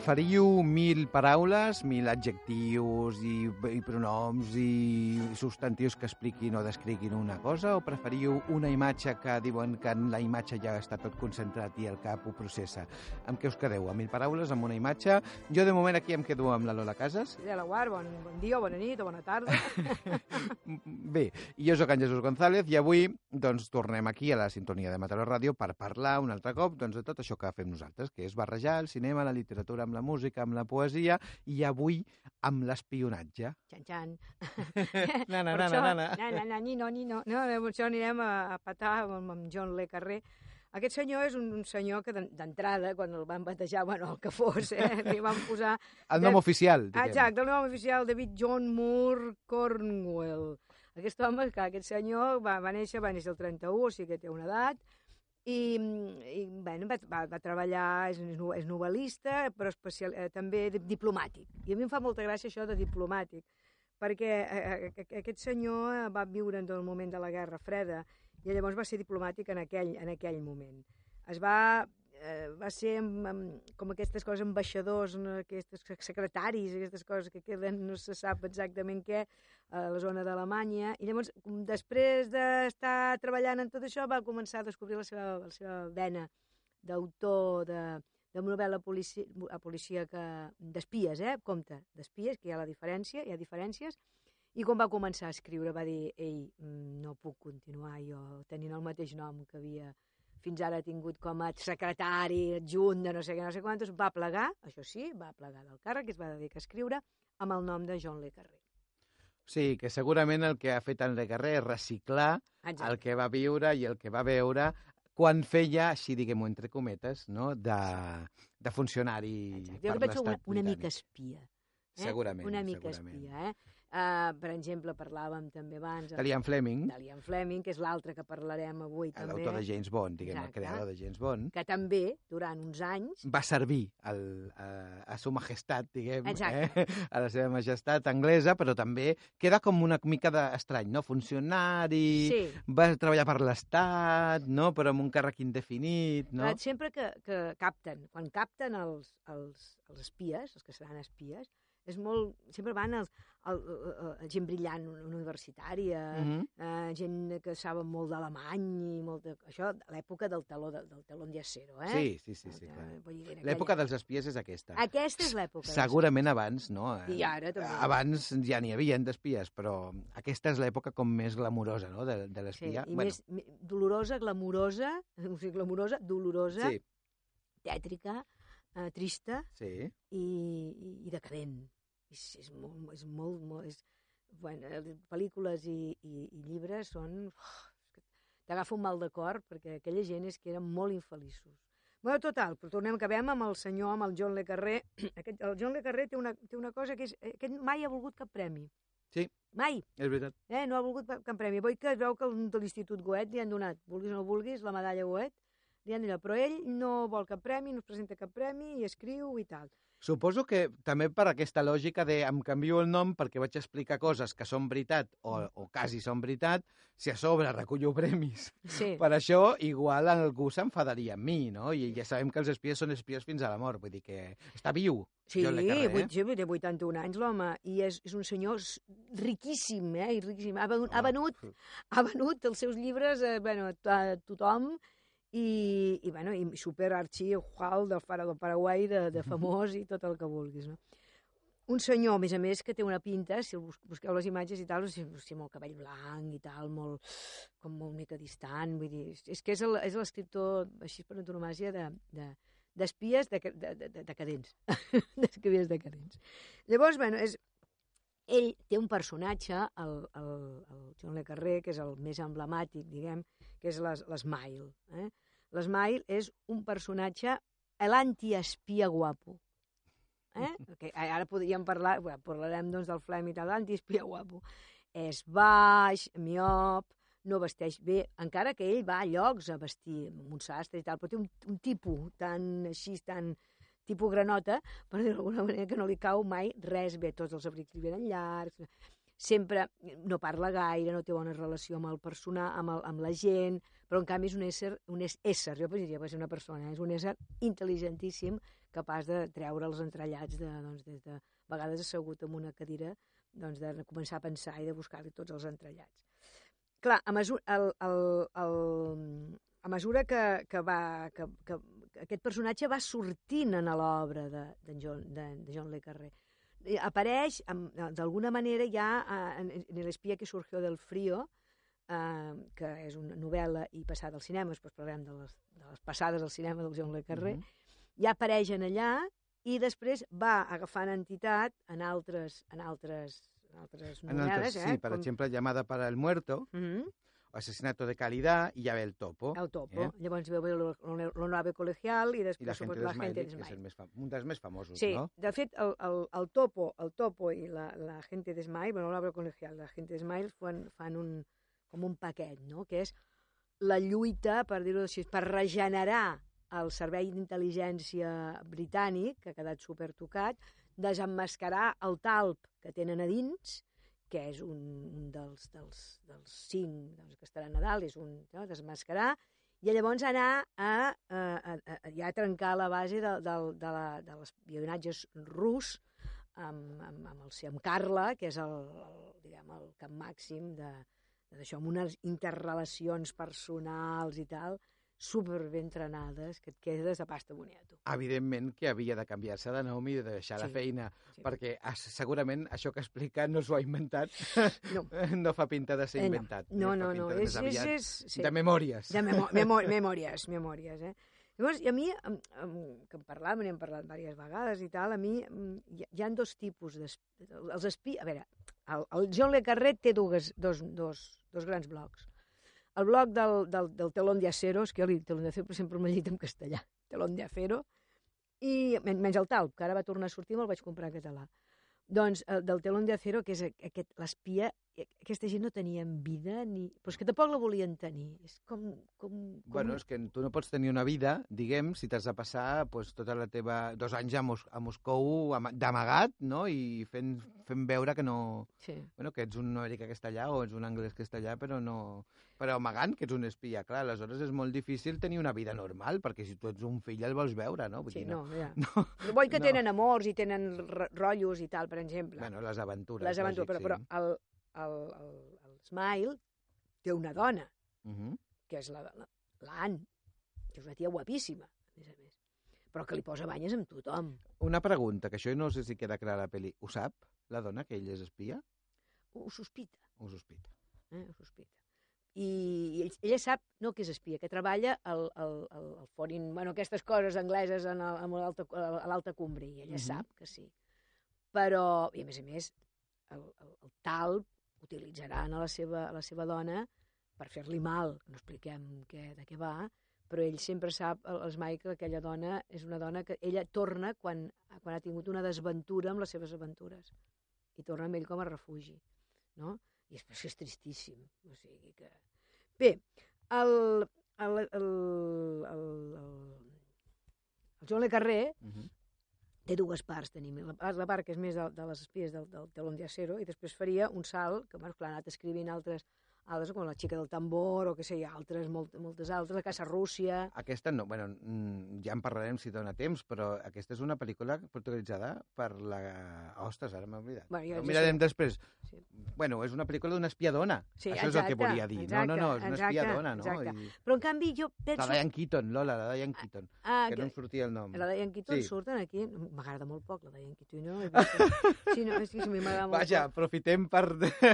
Preferiu mil paraules, mil adjectius i, i pronoms i substantius que expliquin o descriguin una cosa o preferiu una imatge que diuen que en la imatge ja està tot concentrat i el cap ho processa? Amb què us quedeu? Amb mil paraules, amb una imatge? Jo de moment aquí em quedo amb la Lola Casas. Ja la guard, bon, bon dia, bona nit o bona tarda. Bé, jo sóc en Jesús González i avui doncs, tornem aquí a la sintonia de Mataró Ràdio per parlar un altre cop doncs, de tot això que fem nosaltres, que és barrejar el cinema, la literatura, amb la música, amb la poesia, i avui amb l'espionatge. Xan, xan. nana, nana, això, nana. nana, nana, ni no, ni no. No, per això anirem a, a patar amb, amb John Le Carré. Aquest senyor és un, un senyor que d'en- d'entrada, quan el van batejar, bueno, el que fos, eh, li van posar... El nom de- oficial, diguem. Exacte, el nom oficial, David John Moore Cornwell. Aquest home, que aquest senyor va, va néixer, va néixer el 31, o sigui que té una edat, i, i bueno, va, va, va treballar, és, és novel·lista, però especial, eh, també di- diplomàtic. I a mi em fa molta gràcia això de diplomàtic, perquè eh, eh, aquest senyor eh, va viure en el moment de la Guerra Freda i llavors va ser diplomàtic en aquell, en aquell moment. Es va, eh, va ser com aquestes coses, ambaixadors, aquestes secretaris, aquestes coses que queden, no se sap exactament què, a la zona d'Alemanya, i llavors, després d'estar treballant en tot això, va començar a descobrir la seva, la seva vena d'autor de, de novel·la policia, policíaca d'espies, eh? Compte, d'espies, que hi ha la diferència, hi ha diferències, i quan va començar a escriure va dir, ei, mm, no puc continuar jo tenint el mateix nom que havia fins ara tingut com a secretari adjunt de no sé què, no sé quantos, va plegar, això sí, va plegar del càrrec i es va dedicar a escriure amb el nom de John Le Carré. Sí, que segurament el que ha fet en Carré és reciclar Exacte. el que va viure i el que va veure quan feia, així diguem-ho entre cometes, no? de, de funcionari Exacte. per Jo que penso una, l'estat una mica espia. Eh? Segurament, Una mica segurament. espia, eh? Uh, per exemple, parlàvem també abans De Liam Fleming, de Liam Fleming, que és l'altre que parlarem avui també, l'autor de James Bond, diguem, el Exacte. creador de James Bond, que també, durant uns anys, va servir al, a, a su majestat, diguem, Exacte. eh? a la seva majestat anglesa, però també queda com una mica d'estrany, no? Funcionari, sí, va treballar per l'Estat, no? però amb un càrrec indefinit, no? no? sempre que, que capten, quan capten els, els, els espies, els que seran espies, és molt, sempre van els, el, el, el, gent brillant universitària, Mhm. eh, gent que saben molt d'alemany i molt de, això, l'època del taló de, del talón de acero, eh? Sí, sí, sí, sí Eh, clar. en L'època aquella- dels espies és aquesta. Aquesta és l'època. Segurament abans, no? Eh, I ara també. Abans ja n'hi havia d'espies, però aquesta és l'època com més glamurosa, no?, de, de Sí, l'espia. i més mi- dolorosa, glamurosa, o sigui, glamurosa, dolorosa, sí, tètrica, eh, trista sí. i, i, i decadent. És, és molt, és molt, molt és, bueno, pel·lícules i, i, i llibres són... que T'agafa un mal de cor perquè aquella gent és que eren molt infeliços. Bueno, total, però tornem, acabem amb el senyor, amb el John Le Carré. Aquest, el John Le Carré té una, té una cosa que és... eh, Aquest mai ha volgut cap premi. Sí. Mai. És veritat. Eh, no ha volgut cap premi. Vull que es veu que de l'Institut Goethe li han donat, vulguis o no vulguis, la medalla Goethe, li han donat, però ell no vol cap premi, no es presenta cap premi i escriu i tal. Suposo que també per aquesta lògica de em canvio el nom perquè vaig explicar coses que són veritat o, o quasi són veritat, si a sobre recullo premis Sí. per això, igual algú s'enfadaria amb mi, no? I ja sabem que els espies són espies fins a la mort, vull dir que està viu. Sí, John le Carré, eh? vuit, sí, té 81 anys l'home, i és, és un senyor riquíssim, eh? I riquíssim. Ha, venut, ha, Home, venut, ha venut els seus llibres eh, bueno, a tothom i, i, bueno, i super arxi Juan del Faro del Paraguai de, de famós i tot el que vulguis, no? Un senyor, a més a més, que té una pinta, si el bus busqueu les imatges i tal, o sigui, o sigui, molt cabell blanc i tal, molt, com molt mica distant, vull dir, és, que és el- és l'escriptor, així per antonomàsia, de, de, d'espies de, de, de, de, decadents. d'espies decadents. Llavors, bueno, és, ell té un personatge, el, el, el John Le Carré, que és el més emblemàtic, diguem, que és l'Es- l'Smile. Eh? L'Smile és un personatge, l'antiespia guapo. Eh? Okay, ara podríem parlar, bueno, parlarem doncs del Flem i tal, l'antiespia guapo. És baix, miop, no vesteix bé, encara que ell va a llocs a vestir, amb un sastre i tal, però té un, un tipus tan així, tan tipus granota, per dir-ho d'alguna manera, que no li cau mai res bé. Tots els abrics li venen llargs. sempre no parla gaire, no té bona relació amb el personal, amb, el, amb la gent, però en canvi és un ésser, un és, ésser, jo podria dir, ser una persona, és un ésser intel·ligentíssim, capaç de treure els entrellats de, doncs, des de vegades assegut en una cadira, doncs, de començar a pensar i de buscar-li tots els entrellats. Clar, a mesura, el, el, el, a mesura que, que, va, que, que, que aquest personatge va sortint en l'obra de, de, John, de, de John Le Carré. Apareix, d'alguna manera, ja en, en l'espia que surgió del frío, eh, que és una novel·la i passada al cinema, després parlarem de les, de les passades al cinema del John Le Carré, mm -hmm. ja apareix en allà i després va agafant entitat en altres, en altres, en altres novel·les. En altres, eh? Sí, per Com... exemple, Llamada para el Muerto, mm -hmm Asesinato de calidad i ja ve el topo. El topo. Eh? Llavors ve el nave col·legial i després I la gent la gent de Smile. És el més fam... un dels més famosos, sí, no? de fet, el, el, el topo el topo i la, la gent de Smile, bueno, l'obra col·legial, la gent de Smile fan, fan un, com un paquet, no? que és la lluita, per dir-ho així, per regenerar el servei d'intel·ligència britànic, que ha quedat supertocat, desemmascarar el talp que tenen a dins que és un, un dels, dels, dels cinc doncs, que estarà a Nadal, és un no, desmascarar, i llavors anar a, a, a, a, ja a trencar la base de, de, de, la, de l'espionatges rus amb, amb, amb, el, amb Carla, que és el, el, diguem, el cap màxim de, d'això, amb unes interrelacions personals i tal, super ben entrenades, que et quedes de pasta boniato. Evidentment que havia de canviar-se de nom i de deixar sí, la feina, sí. perquè segurament això que explica no s'ho ha inventat, no. no fa pinta de ser eh, inventat. No, no, no, no. és, és, és, sí. de memòries. De memo memo memòries, memòries, eh? Llavors, i a mi, que em parlàvem, n'hem parlat diverses vegades i tal, a mi hi, hi ha dos tipus d'espia. Els. A veure, el, el John Le Carré té dues, dos, dos, dos grans blocs el bloc del, del, del telón de acero, és que jo li telón de acero sempre m'he llit en castellà, telón de acero, i menys el talp, que ara va tornar a sortir me'l vaig comprar en català. Doncs el del telón de acero, que és aquest, l'espia, aquesta gent no tenien vida, ni... però és que tampoc la volien tenir. És com... com, com... Bueno, és que tu no pots tenir una vida, diguem, si t'has de passar pues, tota la teva... dos anys a, Mos a Moscou d'amagat, no?, i fent, fent veure que no... Sí. Bueno, que ets un americà que està allà o ets un anglès que està allà, però no però amagant que ets un espia, clar, aleshores és molt difícil tenir una vida normal, perquè si tu ets un fill el vols veure, no? Vull sí, dir, no, no, ja. no, Vull que no. tenen amors i tenen rotllos i tal, per exemple. Bueno, les aventures. Les aventures, lògic, però, sí. però el, el, el, el Smile té una dona, uh -huh. que és l'Anne, que és una tia guapíssima, a més a més, però que li posa banyes amb tothom. Una pregunta, que això no sé si queda clar a la pel·li. Ho sap, la dona, que ell és espia? Ho sospita. Ho sospita. Eh, ho sospita i ell, ella sap no que és espia, que treballa al, al, al, al foreign, bueno, aquestes coses angleses en el, en a l'alta cumbre, i ella uh -huh. sap que sí. Però, i a més a més, el, el, el talp utilitzaran a la seva, a la seva dona per fer-li mal, no expliquem què, de què va, però ell sempre sap, els Mai, que aquella dona és una dona que ella torna quan, quan ha tingut una desventura amb les seves aventures i torna amb ell com a refugi, no? I és, és tristíssim. O sigui que... Bé, el, el, el, el, el, el Joan Le Carré uh mhm. -huh. Té dues parts. Tenim la, la part que és més de, de les espies del, del telón de acero i després faria un salt, que bueno, clar, ha anat escrivint altres altres com la xica del tambor o que sé, altres, molt, moltes altres, la Casa Rússia... Aquesta no, bueno, mm, ja en parlarem si dona temps, però aquesta és una pel·lícula protagonitzada per la... Ostres, ara m'he oblidat. Bueno, ja, mirarem sí. després. Sí. Bueno, és una pel·lícula d'una espiadona. Sí, Això exacte, és el que volia dir. Exacte, no, no, no, és una exacte, espiadona, no? Exacte. I... Però en canvi jo penso... La Diane Keaton, Lola, la Diane Keaton, ah, que, que no em sortia el nom. La Diane Keaton sí. surten aquí, m'agrada molt poc la Diane Keaton, no? Sí, no, és que a mi m'agrada molt Vaja, poc. aprofitem per...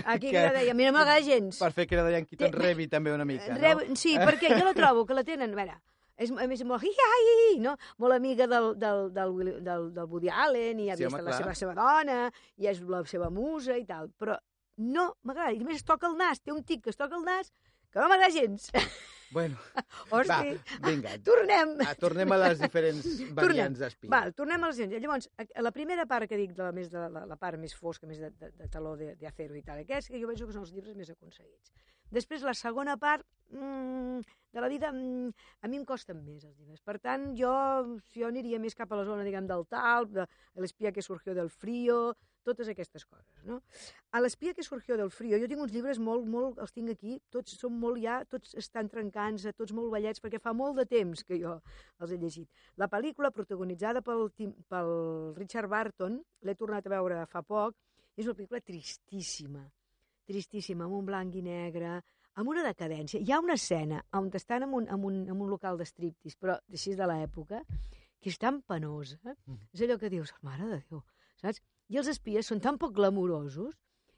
Aquí que, que deia, a mi no m'agrada gens. Per fer que la Diane Keaton rebi també una mica, no? Reb... Sí, perquè jo la trobo, que la tenen, a veure, és, a més, molt, hi, hi, hi, no? molt amiga del, del, del, del, del Woody Allen, i ha sí, vist home, la seva, seva dona, i és la seva musa i tal, però no m'agrada. I a més es toca el nas, té un tic que es toca el nas, que no m'agrada gens. Bueno, Hosti, va, vinga. Tornem. Ah, tornem a les diferents variants d'espia. Va, tornem a les variants. Llavors, a la primera part que dic, de la, més de la, la part més fosca, més de, de, de taló d'acero i tal, aquests, que jo penso que són els llibres més aconseguits. Després, la segona part mmm, de la vida, mmm, a mi em costen més els llibres. Per tant, jo, jo aniria més cap a la zona, diguem, del talp, de l'espia que surgió del frío, totes aquestes coses, no? A l'espia que surgió del frío, jo tinc uns llibres molt, molt, els tinc aquí, tots són molt ja, tots estan trencants, tots molt vellets, perquè fa molt de temps que jo els he llegit. La pel·lícula, protagonitzada pel, pel Richard Barton, l'he tornat a veure fa poc, és una pel·lícula tristíssima, tristíssima, amb un blanc i negre, amb una decadència. Hi ha una escena on estan en un, en un, en un local d'estriptis, però així de l'època, que és tan penosa. Mm. És allò que dius, mare de Déu, saps? I els espies són tan poc glamurosos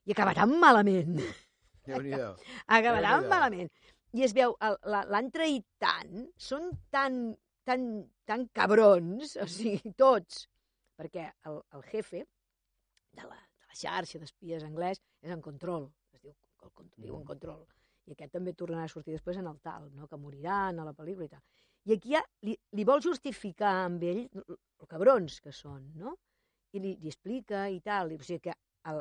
i acabaran malament. acabaran malament. I es veu, l'han traït tant, són tan, tan, tan cabrons, o sigui, tots, perquè el, el jefe de la, de la xarxa d'espies anglès és en control, es diu, el, diu en mm. control, i aquest també tornarà a sortir després en el tal, no? que moriran a la pel·lícula i tal. I aquí ja li, li vol justificar amb ell el cabrons que són, no? I li, li explica i tal. O sigui que el,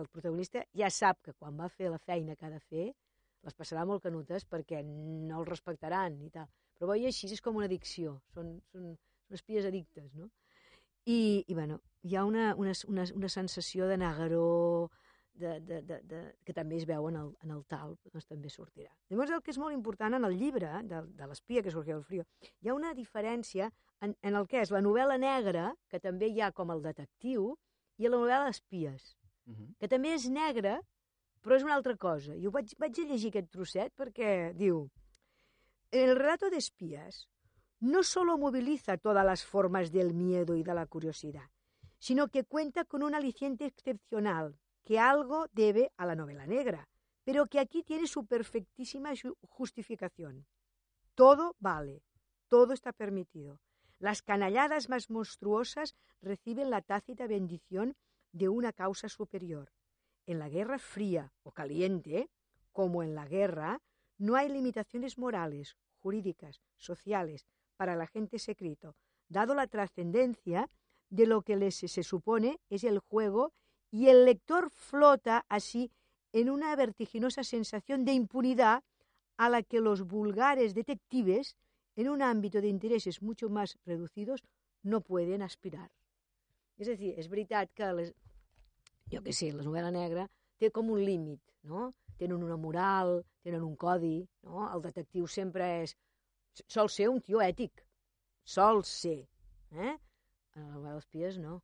el protagonista ja sap que quan va fer la feina que ha de fer les passarà molt canutes perquè no el respectaran i tal. Però i així és com una addicció, són, són, són espies addictes, no? I, i bueno, hi ha una, una, una, una sensació de negaró, de, de, de, de, que també es veu en el, en el tal, doncs també sortirà. Llavors, el que és molt important en el llibre de, de l'espia que sorgia del frio, hi ha una diferència en, en el que és la novel·la negra, que també hi ha com el detectiu, i la novel·la d'espies, uh. -huh. que també és negra, però és una altra cosa. I ho vaig, vaig a llegir aquest trosset perquè diu el relato de espías no solo moviliza todas las formas del miedo y de la curiosidad, sino que cuenta con un aliciente excepcional que algo debe a la novela negra, pero que aquí tiene su perfectísima justificación. Todo vale, todo está permitido. Las canalladas más monstruosas reciben la tácita bendición de una causa superior. En la guerra fría o caliente, como en la guerra, no hay limitaciones morales, jurídicas, sociales para el agente secreto, dado la trascendencia de lo que les se supone es el juego y el lector flota así en una vertiginosa sensación de impunidad a la que los vulgares detectives, en un ámbito de intereses mucho más reducidos, no pueden aspirar. És a dir, és veritat que, les, jo què sé, la novel·la negra té com un límit, no? Tenen una moral, tenen un codi, no? El detectiu sempre és... Sol ser un tio ètic, sol ser. Eh? A la novel·la d'espies no.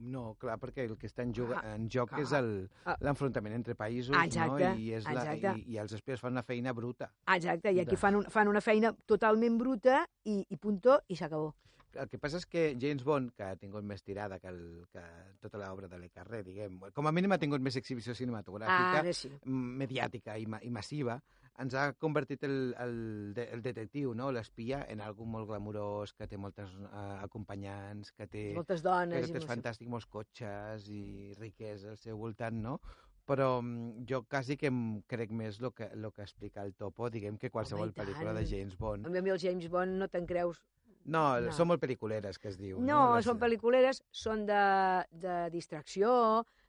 No, clar, perquè el que està en, joc, en joc clar. és ah. l'enfrontament entre països, exacte, no? I, és exacte. la, i, i els espies fan una feina bruta. Exacte, i aquí fan, un, fan una feina totalment bruta i, i puntó, i s'acabó. El que passa és que James Bond, que ha tingut més tirada que, el, que tota l'obra de Le Carré, diguem, com a mínim ha tingut més exhibició cinematogràfica, ah, sí. mediàtica i, ma, i massiva, ens ha convertit el, el, el detectiu, no? l'espia, en algú molt glamurós, que té moltes uh, acompanyants, que té... Moltes dones. Que, és fantàstic, molts cotxes i riquesa al seu voltant, no? Però mm, jo quasi que em crec més el que, lo que explica el Topo, diguem, que qualsevol Home, pel·lícula de James Bond. A mi el James Bond no te'n creus no, no, són molt pel·liculeres, que es diu. No, no són pel·liculeres, són de, de distracció,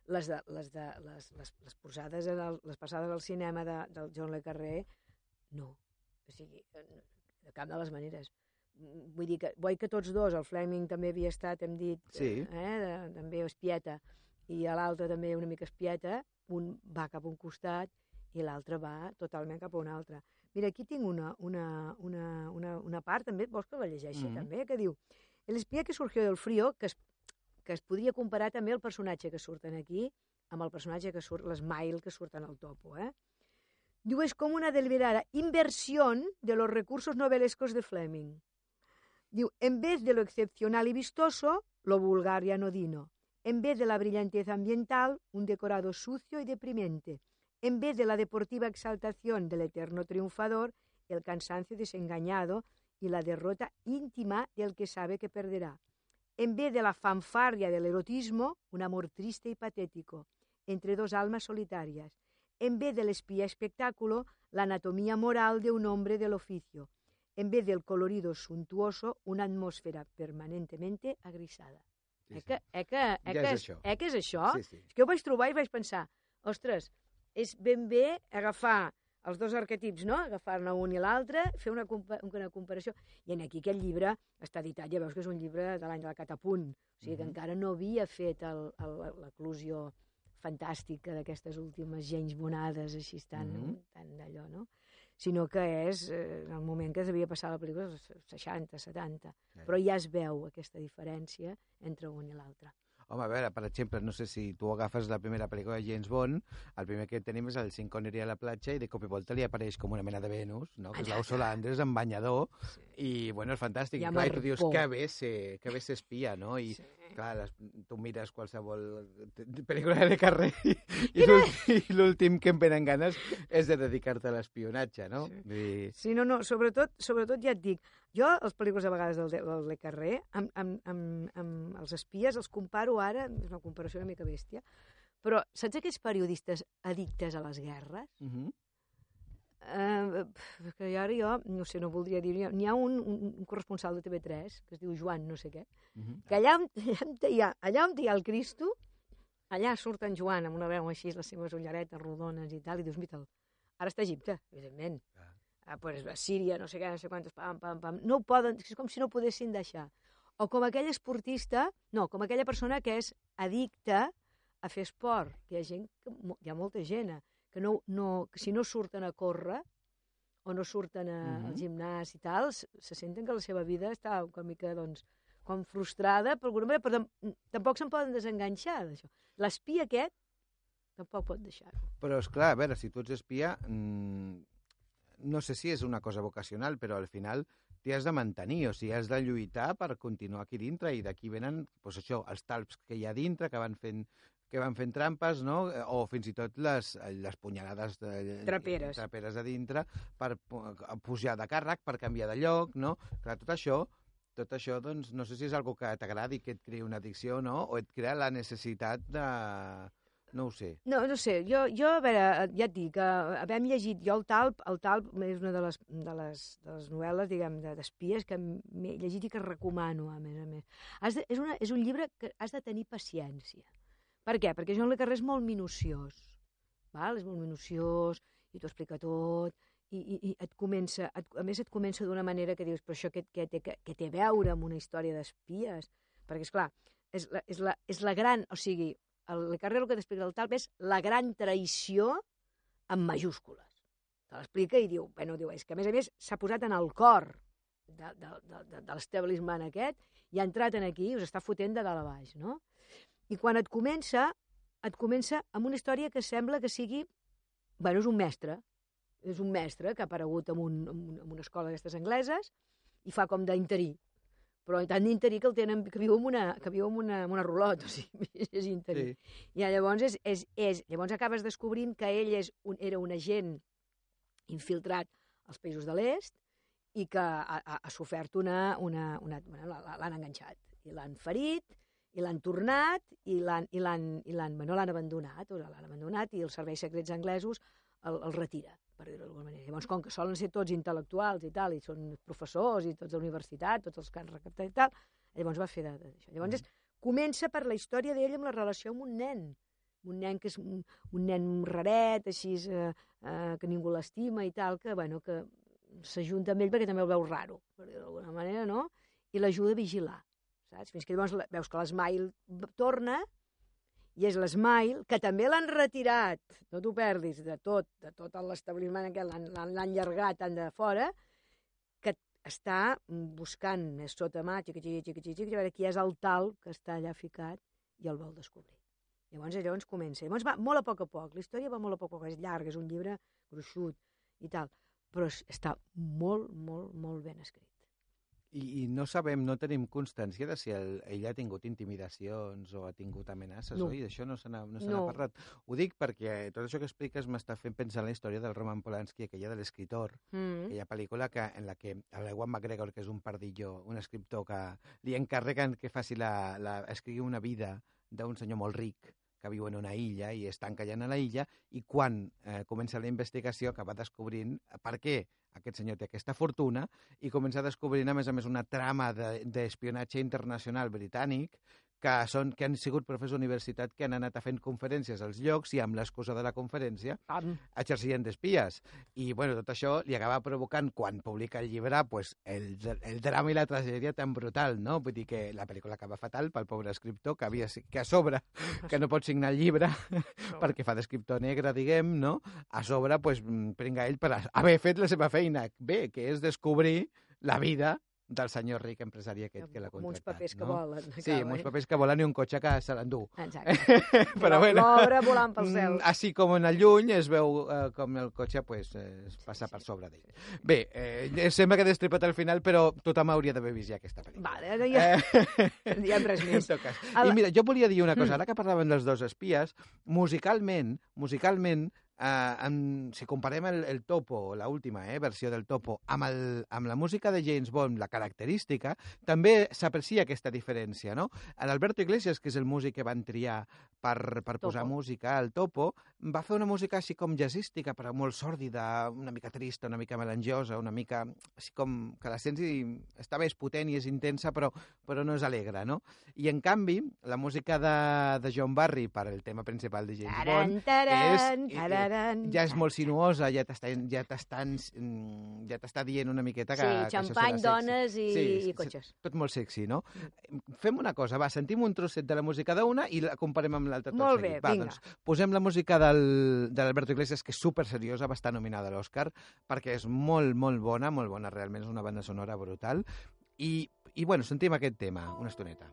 les, de, les, de, les, les, les posades, en el, les passades al cinema de, del John Le Carré, no. O sigui, de cap de les maneres. Vull dir que, vull que tots dos, el Fleming també havia estat, hem dit, sí. eh, de, també espieta, i l'altre també una mica espieta, un va cap a un costat i l'altre va totalment cap a un altre. Mira, aquí tinc una, una, una, una, una part, també, vols que la llegeixi, mm -hmm. també, que diu El espia que surgió del frío, que es que es podria comparar també el personatge que surten aquí amb el personatge que surt, l'Smile que surten al topo, eh? Diu, és com una deliberada inversió de los recursos novelescos de Fleming. Diu, en vez de lo excepcional y vistoso, lo vulgar y anodino. En vez de la brillantez ambiental, un decorado sucio y deprimente. En vez de la deportiva exaltación del eterno triunfador, el cansancio desengañado y la derrota íntima del que sabe que perderá. En vez de la fanfarria del erotismo, un amor triste y patético, entre dos almas solitarias. En vez del espía espectáculo, la anatomía moral de un hombre del oficio. En vez del colorido suntuoso, una atmósfera permanentemente agrisada. Sí, sí. Eh que, eh que, eh ja que, és, és eh que és això? Sí, sí. És que ho vaig trobar i vaig pensar, ostres, és ben bé agafar els dos arquetips, no? agafar-ne un i l'altre, fer una, compa una comparació. I en aquí aquest llibre està editat, ja veus que és un llibre de l'any del Catapunt, o sigui que Mhm. encara no havia fet l'eclusió fantàstica d'aquestes últimes gens bonades, així tan, Mhm. tan d'allò, no? Sinó que és eh, en el moment que devia passar la pel·lícula, els 60, 70. Però ja es veu aquesta diferència entre un i l'altre. Home, a veure, per exemple, no sé si tu agafes la primera pel·lícula de James Bond, el primer que tenim és el Sean Connery a la platja i de cop i volta li apareix com una mena de Venus, no? que és l'Ursula Andrés amb banyador, i bueno, és fantàstic. I clar, i tu dius, que bé ser, que bé ser espia, no? I, Sí. Clar, les, tu mires qualsevol pel·lícula de carrer i, i l'últim- i que em venen ganes és de dedicar-te a l'espionatge, no? Sí. Dir, Sí, no, no, sobretot, sobretot ja et dic, jo les pel·lícules a vegades del, del Le Carré, amb, amb, amb, amb els espies els comparo ara, és una comparació una mica bèstia, però saps aquells periodistes addictes a les guerres? uh -huh. Eh, que ara jo, no sé, no voldria dir... N'hi ha un, un, un corresponsal de TV3, que es diu Joan no sé què, Uh -huh. que allà on, allà on, hi, ha, allà on hi ha el Cristo, allà surt en Joan amb una veu així, les seves ulleretes rodones i tal, i dius, mira, ara està a Egipte, evidentment. Clar. Ah, pues, a Síria, no sé què, no sé quantos, pam, pam, pam. No ho poden, és com si no ho podessin deixar. O com aquell esportista, no, com aquella persona que és addicta a fer esport, que hi ha gent, que, hi ha molta gent, eh, que, no, no, que si no surten a córrer o no surten a, Mhm. al gimnàs i tal, se senten que la seva vida està una mica, doncs, com frustrada, per alguna manera, però tam tampoc se'n poden desenganxar d'això. L'espia aquest tampoc pot deixar-ho. Però, és clar, a veure, si tu ets espia, mmm, no sé si és una cosa vocacional, però al final t'hi has de mantenir, o sigui, has de lluitar per continuar aquí dintre, i d'aquí venen, doncs això, els talps que hi ha dintre, que van fent que van fent trampes, no? o fins i tot les, les punyalades de, Traperes. traperes a dintre per pu- pujar de càrrec, per canviar de lloc, no? Clar, tot això tot això, doncs, no sé si és algo que t'agradi, que et crea una addicció, no? O et crea la necessitat de... No ho sé. No, no sé, jo, jo a veure, ja et dic, eh, llegit, jo el Talp, el Talp és una de les, de les, de les novel·les, diguem, de- d'espies que m'he llegit i que recomano, a més a més. Has de, és, una, és un llibre que has de tenir paciència. Per què? Perquè Joan Le Carré és molt minuciós, val? és molt minuciós, i t'ho explica tot, i, i, i et comença, et, a més et comença d'una manera que dius, però això què, què, té, què, què té a veure amb una història d'espies? Perquè, és clar, és la, és, la, és la gran, o sigui, el Le Carré el que t'explica el Talp és la gran traïció en majúscules. Te l'explica i diu, bueno, diu, és que a més a més s'ha posat en el cor de, de, de, de, de l'establishment aquest i ha entrat en aquí i us està fotent de dalt a baix, no? I quan et comença, et comença amb una història que sembla que sigui... Bueno, és un mestre, és un mestre que ha aparegut en, un, en, un, en una escola d'aquestes angleses i fa com d'interí. Però tant d'interí que el tenen, que viu en una, que viu en una, en una rulot, o sigui, és interí. Sí. I llavors, és, és, és, llavors acabes descobrint que ell és un, era un agent infiltrat als països de l'est i que ha, ha, ha sofert una... una, una bueno, la- l'han enganxat i l'han ferit i l'han tornat i l'han i l'han i l'han bueno, l'han abandonat, o l'han abandonat i els serveis secrets anglesos el, el retira, per dir-ho d'alguna manera. Llavors, com que solen ser tots intel·lectuals i tal, i són professors i tots de la universitat, tots els que han recaptat i tal, llavors va fer de- d'això. Llavors, és, comença per la història d'ell amb la relació amb un nen, un nen que és un, un nen raret, així, eh, eh, que ningú l'estima i tal, que, bueno, que s'ajunta amb ell perquè també el veu raro, per dir-ho d'alguna manera, no? I l'ajuda a vigilar, saps? Fins que llavors la- veus que l'Smile torna i és l'Smile, que també l'han retirat, no t'ho perdis, de tot, de tot l'establiment aquest, l'han- llargat tant de fora, que està buscant més sota mà, xiqui, xiqui, xiqui, xiqui, a veure qui és el tal que està allà ficat i el vol descobrir. Llavors, llavors comença. Llavors va molt a poc a poc. La història va molt a poc a poc. És llarga, és un llibre gruixut i tal. Però es- està molt, molt, molt ben escrit. I, I no sabem, no tenim constància de si el, ell ha tingut intimidacions o ha tingut amenaces, No. oi? D'això no se n'ha no se No. parlat. Ho dic perquè tot això que expliques m'està fent pensar en la història del Roman Polanski, aquella de l'escriptor, Mm. aquella pel·lícula que, en la que l'Ewan McGregor, que és un pardillo, un escriptor que li encarreguen que faci la, la, escrigui una vida d'un senyor molt ric que viu en una illa i es tanca allà a la illa i quan eh, comença la investigació acaba descobrint per què aquest senyor té aquesta fortuna i comença descobrint, a més a més, una trama de- d'espionatge internacional britànic que, són, que han sigut professors d'universitat que han anat a fent conferències als llocs i amb l'excusa de la conferència Am. exercien d'espies. I, bueno, tot això li acaba provocant, quan publica el llibre, pues, el, el drama i la tragèdia tan brutal, no? Vull dir que la pel·lícula acaba fatal pel pobre escriptor, que, havia, que a sobre, que no pot signar el llibre perquè fa d'escriptor negre, diguem, no? A sobre, pues, pringa ell per haver fet la seva feina bé, que és descobrir la vida del senyor ric empresari aquest que l'ha Amb uns contractat. papers que no? volen. Sí, acaba, amb uns papers que volen i un cotxe que se l'endú. Exacte. Però bueno, L'obra volant pel cel. mm, així com en el lluny es veu eh, com el cotxe pues, eh, es passa per sobre d'ell. Bé, eh, sembla que he destripat al final, però tothom hauria d'haver vist ja aquesta pel·lícula. Vale, ara ja, Eh, ja res en més. tot cas. El- I mira, jo volia dir una cosa, ara que parlàvem dels dos espies, musicalment, musicalment, eh, amb, si comparem el, el Topo, la última eh, versió del Topo, amb, el, amb la música de James Bond, la característica, també s'aprecia aquesta diferència, no? L'Alberto Iglesias, que és el músic que van triar per, per posar música al Topo, va fer una música així com jazzística, però molt sòrdida, una mica trista, una mica melangiosa, una mica així com que la sents i està bé, és potent i és intensa, però, però no és alegre, no? I en canvi, la música de, de John Barry per el tema principal de James Taran, Bond taran, tararan, ja és molt sinuosa, ja t'està ja t'estan mm, ja t'està dient una miqueta que, Sí, que xampany, sexy. dones i, Sí, i cotxes. Tot molt sexy, no? Fem una cosa, va, sentim un trosset de la música d'una i la comparem amb l'altra Molt bé, va, vinga. Doncs, posem la música del, de l'Alberto Iglesias, que és super seriosa, va estar nominada a l'Oscar, perquè és molt, molt bona, molt bona, realment és una banda sonora brutal. I, i bueno, sentim aquest tema, una estoneta.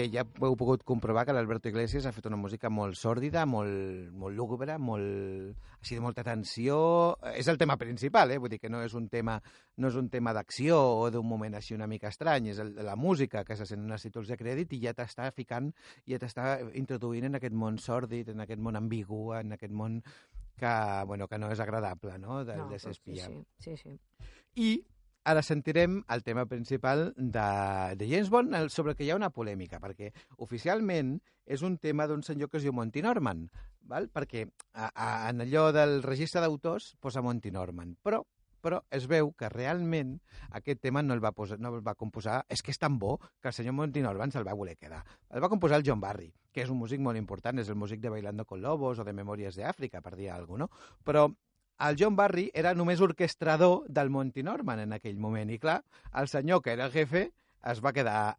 Bé, ja heu pogut comprovar que l'Alberto Iglesias ha fet una música molt sòrdida, molt, molt lúgubre, molt, així de molta tensió. És el tema principal, eh? vull dir que no és un tema, no és un tema d'acció o d'un moment així una mica estrany, és el, la música que se sent en els títols de crèdit i ja t'està ficant, ja t'està introduint en aquest món sòrdid, en aquest món ambigu, en aquest món que, bueno, que no és agradable, no?, de, No, de ser espia. Sí, sí, sí. I ara sentirem el tema principal de, de James Bond, el- sobre que hi ha una polèmica, perquè oficialment és un tema d'un senyor que es diu Monty Norman, val? perquè a, a, en allò del registre d'autors posa Monty Norman, però però es veu que realment aquest tema no el va, posar, no el va composar, és que és tan bo que el senyor Monty Norman se'l va voler quedar. El va composar el John Barry, que és un músic molt important, és el músic de Bailando con Lobos o de Memòries d'Àfrica, per dir alguna cosa, no? Però el John Barry era només orquestrador del Monty Norman en aquell moment. I clar, el senyor que era el jefe es va quedar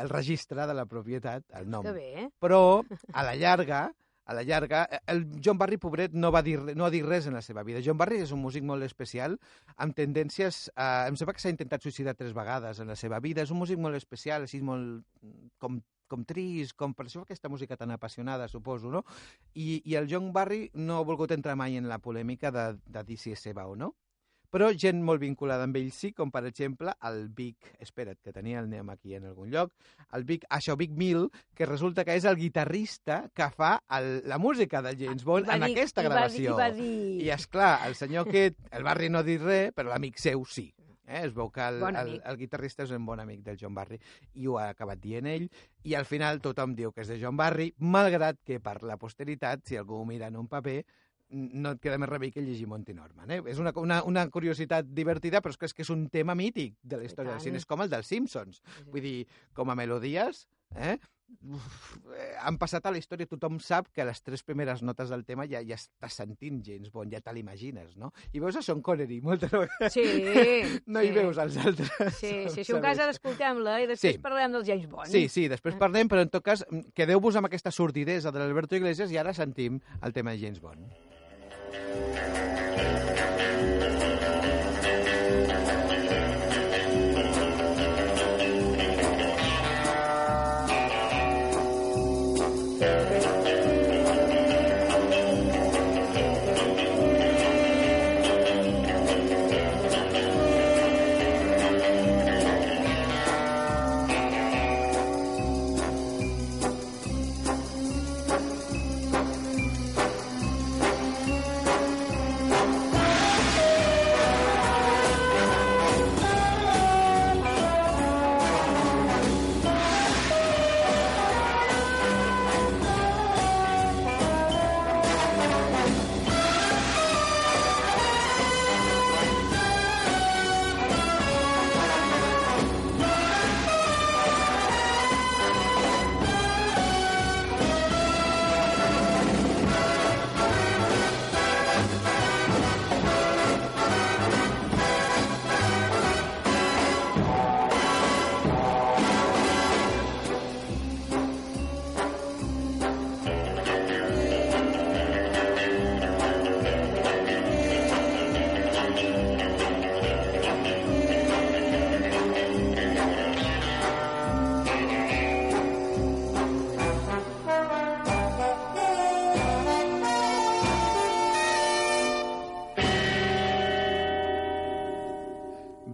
el registre de la propietat, el nom. Que bé, eh? Però, a la llarga, a la llarga, el John Barry, pobret, no va dir, no ha dit res en la seva vida. John Barry és un músic molt especial, amb tendències... Eh, em sembla que s'ha intentat suïcidar tres vegades en la seva vida. És un músic molt especial, així molt com, com trist, com per això aquesta música tan apassionada, suposo, no? I, I el John Barry no ha volgut entrar mai en la polèmica de, de dir si és seva o no. Però gent molt vinculada amb ell sí, com per exemple el Vic, espera't, que tenia el nom aquí en algun lloc, el Vic, això, Vic Mill, que resulta que és el guitarrista que fa el, la música de James Bond I va en dir- aquesta i va dir- gravació. I va dir... I, és clar, el senyor aquest, el Barry no ha dit res, però l'amic seu sí. Eh? Es veu que el, Bon el, el guitarrista és un bon amic del John Barry i ho ha acabat dient ell i al final tothom diu que és de John Barry malgrat que per la posteritat, si algú ho mira en un paper, no et queda més remei que llegir Monty Norman. Eh? És una, una, una curiositat divertida, però és que, és que és un tema mític de la història del cine. És com el dels Simpsons. Vull dir, com a melodies, eh? Han passat a la història, tothom sap que les tres primeres notes del tema ja, ja estàs sentint James Bond, ja te l'imagines, no? I veus a Sean Connery, moltes vegades Sí, no sí. hi veus els altres. Sí, sí, si un cas ara escoltem-la i després Sí. parlem del James Bond. Sí, sí, després parlem, però en tot cas, mm, quedeu-vos amb aquesta sordidesa de l'Alberto Iglesias i ara sentim el tema de James Bond.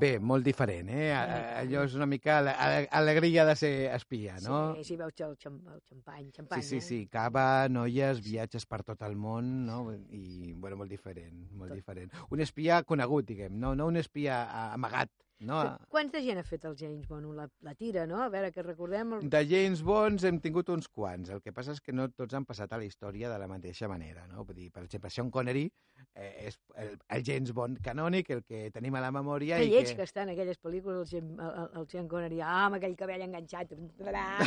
Bé, molt diferent, eh? Allò és una mica ale- ale- alegria de ser espia, no? Sí, sí, veus el, xam, el xampany, Sí, xampany, sí, eh? sí, cava, noies, viatges per tot el món, no? I, bueno, molt diferent, molt Tot. diferent. Un espia conegut, diguem, no, no un espia amagat, no? Quants de gent ha fet el James Bond? La, la tira, no? A veure, que recordem... El... De James Bonds hem tingut uns quants. El que passa és que no tots han passat a la història de la mateixa manera, no? Vull dir, per exemple, Sean Connery eh, és el, el James Bond canònic, el que tenim a la memòria Que lleig que... que està en aquelles pel·lícules, el, Jim- el, el Sean Connery, ah, amb aquell cabell enganxat.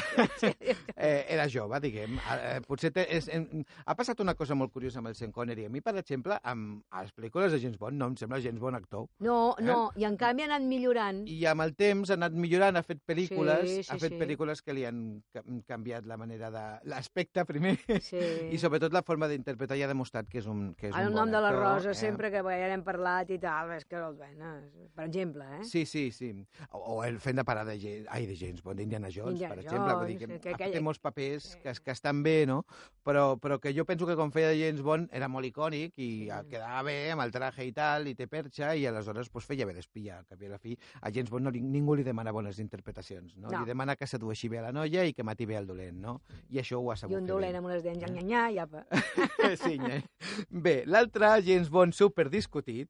eh, era jove, diguem. Eh, potser té, és, em, ha passat una cosa molt curiosa amb el Sean Connery. A mi, per exemple, amb les pel·lícules de James Bond no em sembla James Bond actor. No, Eh? no, i en canvi ha anat millor millorant. I amb el temps ha anat millorant, ha fet pel·lícules, Sí, sí, ha fet sí. pel·lícules que li han ca- canviat la manera de... l'aspecte primer, Sí. i sobretot la forma d'interpretar i ha demostrat que és un, que és Ara un bon nom de la actor, Rosa, eh? sempre que ja n'hem parlat i tal, és que, bueno, per exemple, eh? Sí, sí, sí. O, o el fent de parar de, ai, de James Bond, d'Indiana Jones, Indiana per exemple. Vull dir Jones, que, que- que- té molts papers que, que estan bé, no? Però, però que jo penso que quan feia de James Bond era molt icònic i Sí. quedava bé amb el traje i tal, i té perxa, i aleshores pues, feia bé d'espia. Al cap i a la fi, a James Bond no, li- ningú li demana bones interpretacions, no? No. Li demana que sedueixi bé a la noia i que mati bé el dolent, no? I això ho ha I sabut un fer dolent bé. amb unes dents, nya, nya, nya, i apa. sí, nye. Bé, l'altre James Bond superdiscutit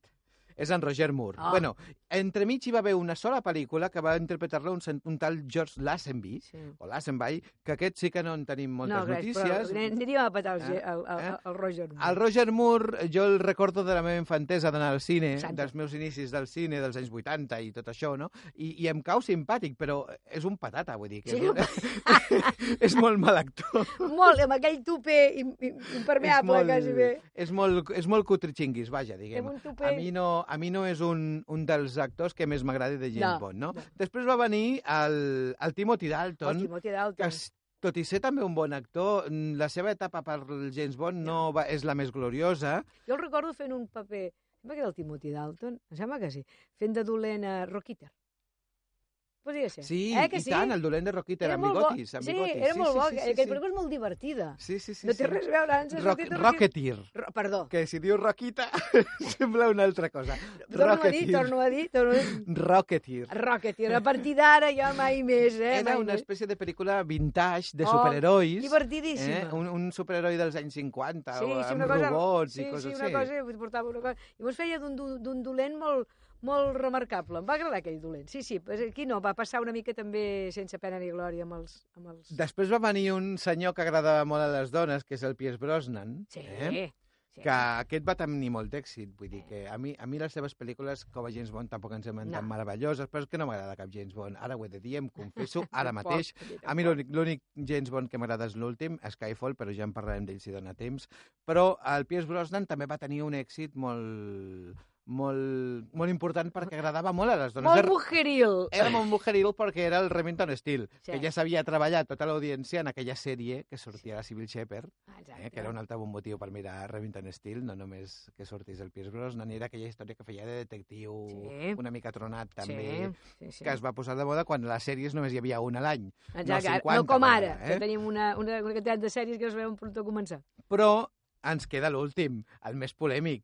és en Roger Moore. Ah. Bueno, entremig hi va haver una sola pel·lícula que va interpretar-la un, un tal George Lazenby, Sí. o Lazenby, que aquest sí que no en tenim moltes no, res, notícies. però aniríem a petar el, Eh? el, el, Eh? el, Roger Moore. El Roger Moore, jo el recordo de la meva infantesa d'anar al cine, Exacte. dels meus inicis del cine, dels anys 80 i tot això, no? I, i em cau simpàtic, però és un patata, vull dir. Que Sí, és, un... és molt mal actor. Molt, amb aquell tupé im, im, impermeable, és molt, quasi bé. És molt, és molt cutritxinguis, vaja, diguem. A mi no, a mi no és un, un dels actors que més m'agradi de James No, Bond, no? no. Després va venir el, el Timothy Dalton, El Timothy que Dalton. es, tot i ser també un bon actor, la seva etapa per James Bond no va, és la més gloriosa. Jo el recordo fent un paper, sembla que era el Timothy Dalton, em sembla que sí, fent de dolent a Rocketer. Podria ser. Sí, eh, que i sí? tant, el dolent de Rocketer, Era amb bigotis, amb sí, bigotis. era molt bo. sí, sí, Aquella sí, pel·lícula és molt divertida. Sí, sí, sí. no té sí. res a veure, ens Rock, sortit Rocketeer, Ro Perdó. que si diu Roquita sembla una altra cosa. Torno a dir, torno a dir, torno a dir. Rocketeer. Rocketeer. A partir d'ara ja mai més, eh? Era mai una més. espècie de pel·lícula vintage de Oh, superherois. Divertidíssima. Eh? Un, un superheroi dels anys 50, sí, o sí, amb cosa, robots sí, i coses sí, una així. cosa, portava una cosa. Llavors feia d'un do- d'un dolent molt, molt remarcable. Em va agradar aquell dolent. Sí, sí, aquí no, va passar una mica també sense pena ni glòria amb els... Amb els... Després va venir un senyor que agradava molt a les dones, que és el Pierce Brosnan, Sí, eh? sí. que aquest va tenir molt d'èxit. Vull dir que a mi, a mi les seves pel·lícules com a James Bond tampoc ens semblen No. tan meravelloses, però és que no m'agrada cap James Bond. Ara ho he de dir, em confesso, ara mateix. A mi l'únic James Bond que m'agrada és l'últim, Skyfall, però ja en parlarem d'ell si dona temps. Però el Pierce Brosnan també va tenir un èxit molt, molt, molt important perquè agradava molt a les dones. Molt Era- mujeril. Era molt mujeril perquè era el Remington Steel, Sí. que ja s'havia treballat tota l'audiència en aquella sèrie que sortia a la Civil Shepherd, Ah, Exacte. eh, que era un altre bon motiu per mirar Remington Steel, no només que sortís el Pierce Brosnan, era aquella història que feia de detectiu Sí. una mica tronat també, Sí, sí, sí. que es va posar de moda quan a les sèries només hi havia una a l'any. Exacte, no, 50, no com ara, eh? que tenim una, una, una quantitat de sèries que no sabem per on començar. Però ens queda l'últim, el més polèmic.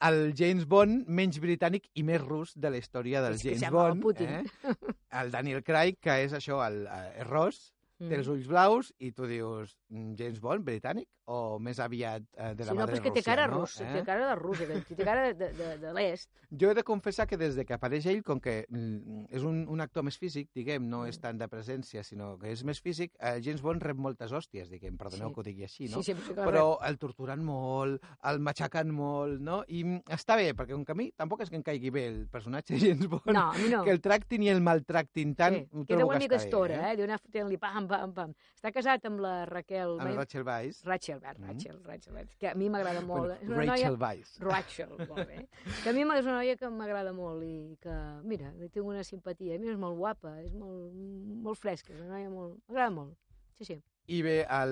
El James Bond menys britànic i més rus de la història del És que James el Bond. Putin. Eh? El Daniel Craig, que és això, el, eh, és ros, Mm. té els ulls blaus, i tu dius, mm, James Bond britànic? O més aviat eh, de la Sí, no, madre però és que té Rússia, cara no? russa, Eh? té cara de russa, té cara de, de, de l'est. Jo he de confessar que des de que apareix ell, com que mm, és un, un actor més físic, diguem, no Mm. és tant de presència, sinó que és més físic, eh, James Bond rep moltes hòsties, diguem, perdoneu Sí. que ho digui així, no? Sí, sí, però, però el torturen molt, el matxaquen molt, no? I mm, està bé, perquè com que a mi tampoc és que em caigui bé el personatge de James Bond, No, no. que el tractin i el maltractin tant, sí. ho Queda trobo una que mica estora, bé, eh? Anar fotent-li pam, pam, pam. Està casat amb la Raquel... Amb Rachel Weisz. Rachel, Mm. Rachel, Rachel, Weisz, que a mi m'agrada molt. Bueno, és una Rachel noia... Weisz. Rachel, molt bé. Que a mi és una noia que m'agrada molt i que, mira, li tinc una simpatia. A mi és molt guapa, és molt, molt fresca, és una noia molt... M'agrada molt. Sí, sí. I bé, el,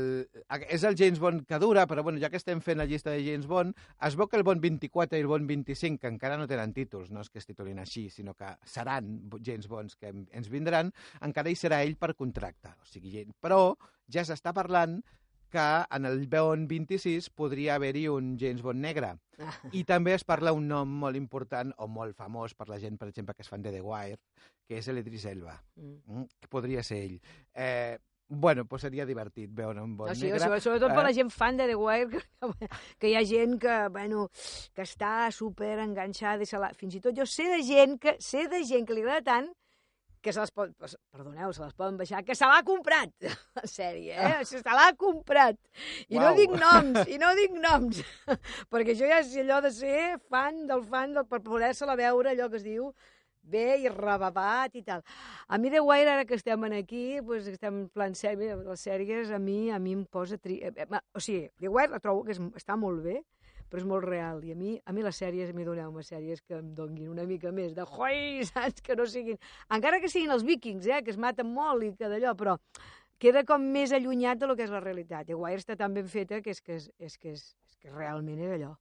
és el James Bond que dura, però bueno, ja que estem fent la llista de James Bond, es veu que el Bond 24 i el Bond 25, que encara no tenen títols, no és que es titulin així, sinó que seran James Bonds que ens vindran, encara hi serà ell per contracte. O sigui, però ja s'està parlant que en el Bond 26 podria haver-hi un James Bond negre. Ah. I també es parla un nom molt important o molt famós per la gent, per exemple, que es fan de The Wire, que és l'Idris Elba. Mm. Mm, que podria ser ell. Eh, bueno, pues seria divertit veure un bon No, sí, negre. sobre- sobretot per eh? la gent fan de The Wire, que, que hi ha gent que, bueno, que està super enganxada i se la... Fins i tot jo sé de gent que, sé de gent que li agrada tant que se les pot, perdoneu, se les poden baixar, que se l'ha comprat, la sèrie, eh? Se l'ha comprat. I no Uau. dic noms, i no dic noms, perquè jo ja sé allò de ser fan del fan del, per poder-se-la veure, allò que es diu, bé i rebabat i tal. A mi The Wire, ara que estem aquí, pues, estem en plan sèrie, les sèries, a mi a mi em posa... Tri... eh, eh, O sigui, The Wire la trobo que és, està molt bé, però és molt real. I a mi, a mi les sèries, a mi doneu-me sèries que em donguin una mica més de joi, saps? Que no siguin... Encara que siguin els vikings, eh? Que es maten molt i que d'allò, però queda com més allunyat de lo que és la realitat. I Wire està tan ben feta que és que, és, és, que, és, és que realment és allò.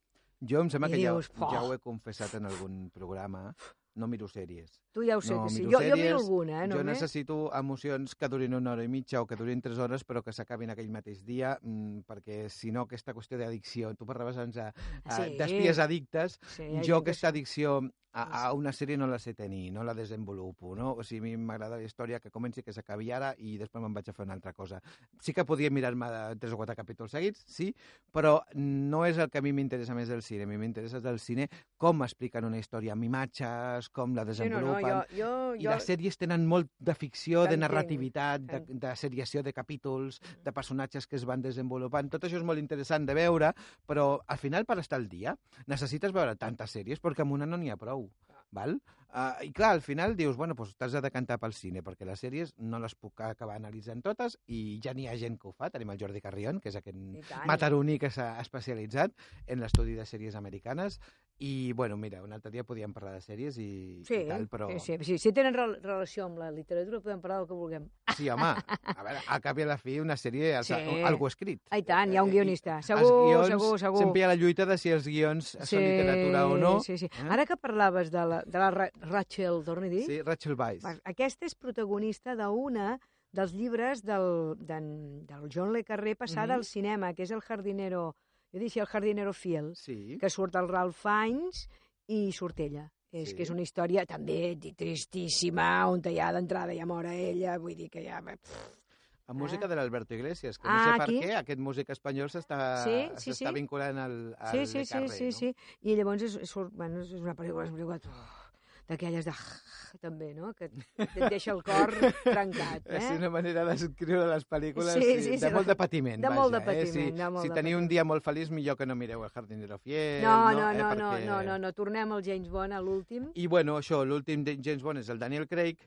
Jo em sembla I que ja, dius, "Poh". ja ho he confessat en algun programa, no miro sèries. Tu ja ho sé No, que sí. miro Jo, jo miro sèries, alguna, eh? jo Només. necessito emocions que durin una hora i mitja o que durin tres hores, però que s'acabin aquell mateix dia, mm, perquè si no aquesta qüestió d'addicció, tu parlaves abans de, Sí. sí. d'espies addictes, Sí, jo aquesta addicció a, a una sèrie no la sé tenir, no la desenvolupo, no? O sigui, a mi m'agrada la història que comenci, que s'acabi ara i després me'n vaig a fer una altra cosa. Sí que podria mirar-me tres o quatre capítols seguits, sí, però no és el que a mi m'interessa més del cine. A mi m'interessa del cine com expliquen una història amb imatges, com la Sí, no, desenvolupen... no, jo, jo, I jo... les sèries tenen molt de ficció, de narrativitat, de, de seriació de capítols, de personatges que es van desenvolupant. Tot això és molt interessant de veure, però al final, per estar al dia, necessites veure tantes sèries perquè amb una no n'hi ha prou. Val? Uh, I clar, al final dius, bueno, doncs t'has de decantar pel cine, perquè les sèries no les puc acabar analitzant totes i ja n'hi ha gent que ho fa. Tenim el Jordi Carrion, que és aquest mataroní que s'ha especialitzat en l'estudi de sèries americanes. I, bueno, mira, un altre dia podíem parlar de sèries i, Sí, i tal, però... sí, sí, sí, si tenen rel relació amb la literatura podem parlar del que vulguem. Sí, home, a veure, al cap i a la fi una sèrie, Sí. sí. algú escrit. Ah, i tant, hi ha un Eh, guionista. Segur, guions, segur, segur. Sempre hi ha la lluita de si els guions són literatura o no. Sí, sí. eh? Ara que parlaves de la, de la Rachel, torna a dir, Sí, Rachel Weisz. Aquesta és protagonista d'una dels llibres del, d'en- del John Le Carré passada Mhm. al cinema, que és el jardinero, jo diria el jardinero fiel, Sí. que surt el Ralph Fiennes i surt ella. És Sí. que és una història també tristíssima, on ja d'entrada ja mora ella, vull dir que ja... Pff, Amb música Ah. de l'Alberto Iglesias, que no Ah, sé per aquí? què aquest músic espanyol s'està Sí, sí, sí. vinculant al, al Sí, sí, Le sí, sí, no? sí. I llavors és, és, bueno, és una pel·lícula, és una pel·lícula oh, d'aquelles de... també, no? Que et deixa el cor trencat, eh? És una manera d'escriure les pel·lícules Sí, sí, sí, sí, sí, de molt de- de patiment, de vaja, molt de eh? patiment, Si, de molt si de teniu un patiment. dia molt feliç, millor que no mireu El jardinero fiel, No, no, eh? no, no, Perquè... no, no, no, tornem al James Bond, a l'últim. I bueno, això, l'últim de James Bond és el Daniel Craig,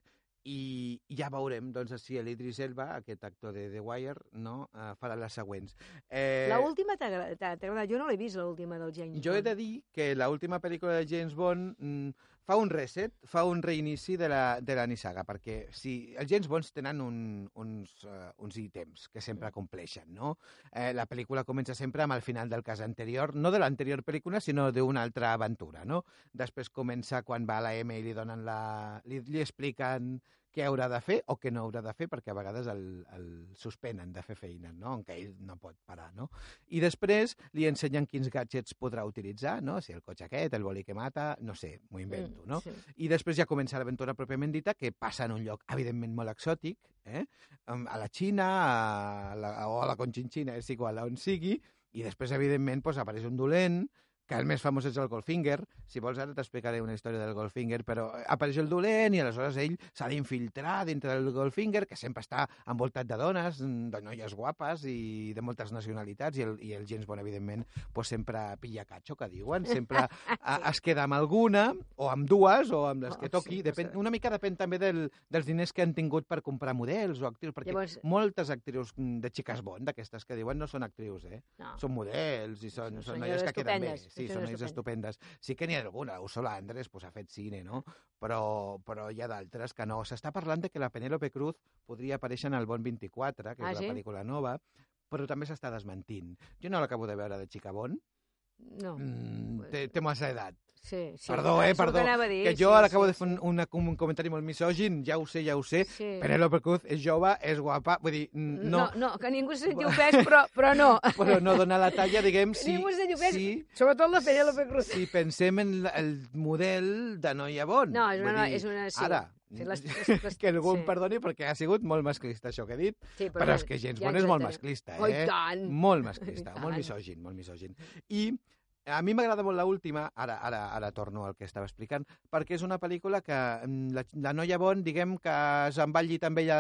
i ja veurem doncs, si l'Idris Elba, aquest actor de The Wire, no, uh, farà les següents. Eh, La última agradat? Jo no l'he vist, l'última del James jo he Bond. de dir que l'última pel·lícula de James Bond mm, fa un reset, fa un reinici de la, de la nissaga, perquè si els James Bonds tenen un, uns, uh, uns ítems que sempre compleixen, no? Eh, la pel·lícula comença sempre amb el final del cas anterior, no de l'anterior pel·lícula, sinó d'una altra aventura, no? Després comença quan va a la M i li donen la... li, li expliquen què haurà de fer o què no haurà de fer, perquè a vegades el, el suspenen de fer feina, no? en què ell no pot parar. No? I després li ensenyen quins gadgets podrà utilitzar, no? si el cotxe aquest, el boli que mata, no sé, m'ho invento. No? Sí. I després ja comença l'aventura pròpiament dita, que passa en un lloc, evidentment, molt exòtic, eh? A la Xina a la, o a la Conchinchina, és igual, on sigui, i després, evidentment, doncs, apareix un dolent, que el més famós és el Goldfinger. Si vols, ara t'explicaré una història del Goldfinger, però apareix el dolent i aleshores ell s'ha d'infiltrar dintre del Goldfinger, que sempre està envoltat de dones, mm, de noies guapes i de moltes nacionalitats, i el, i el James Bond, evidentment, pues sempre pilla catxo, que diuen, sempre a, es queda amb alguna, o amb dues, o amb les Oh, que toqui. sí, depèn, una mica depèn també del, dels diners que han tingut per comprar models o actrius, perquè Llavors- moltes actrius mm, de xiques Bond, d'aquestes que diuen, no són actrius, eh? No. Són models i són, Són són noies que queden bé. Sí, són noies estupendes. Sí que n'hi ha alguna, Ursula Andrés pues, ha fet cine, no? Però, però hi ha d'altres que no. S'està parlant de que la Penélope Cruz podria aparèixer en el Bond 24, que Ah, és sí? la pel·lícula nova, però també s'està desmentint. Jo no l'acabo de veure de xica Bond. No. Mm, té, té massa edat. Sí, sí. Perdó, eh, perdó. a dir, Que jo sí, ara acabo sí, de fer un, sí. una, un comentari molt misògin, ja ho sé, ja ho sé. Sí. Penélope Cruz és jove, és guapa, vull dir, No, no, no, que ningú se senti ofès, però, però no. però no dona la talla, diguem, Que si, ningú se senti ofès, si, sobretot la Penélope Cruz. si pensem en el model de noia Bond. No, és una dir, és una- sí. Ara, Sí, les- les- les- que algú em sí. perdoni perquè ha sigut molt masclista això que he dit, Sí, però, és que James ja Bond ens és molt masclista, Oh, eh? tant. Molt masclista, molt misògin, molt misògin. I a mi m'agrada molt l'última, ara, ara, ara torno al que estava explicant, perquè és una pel·lícula que mm, la, la noia Bond, diguem que se'n va al llit amb ella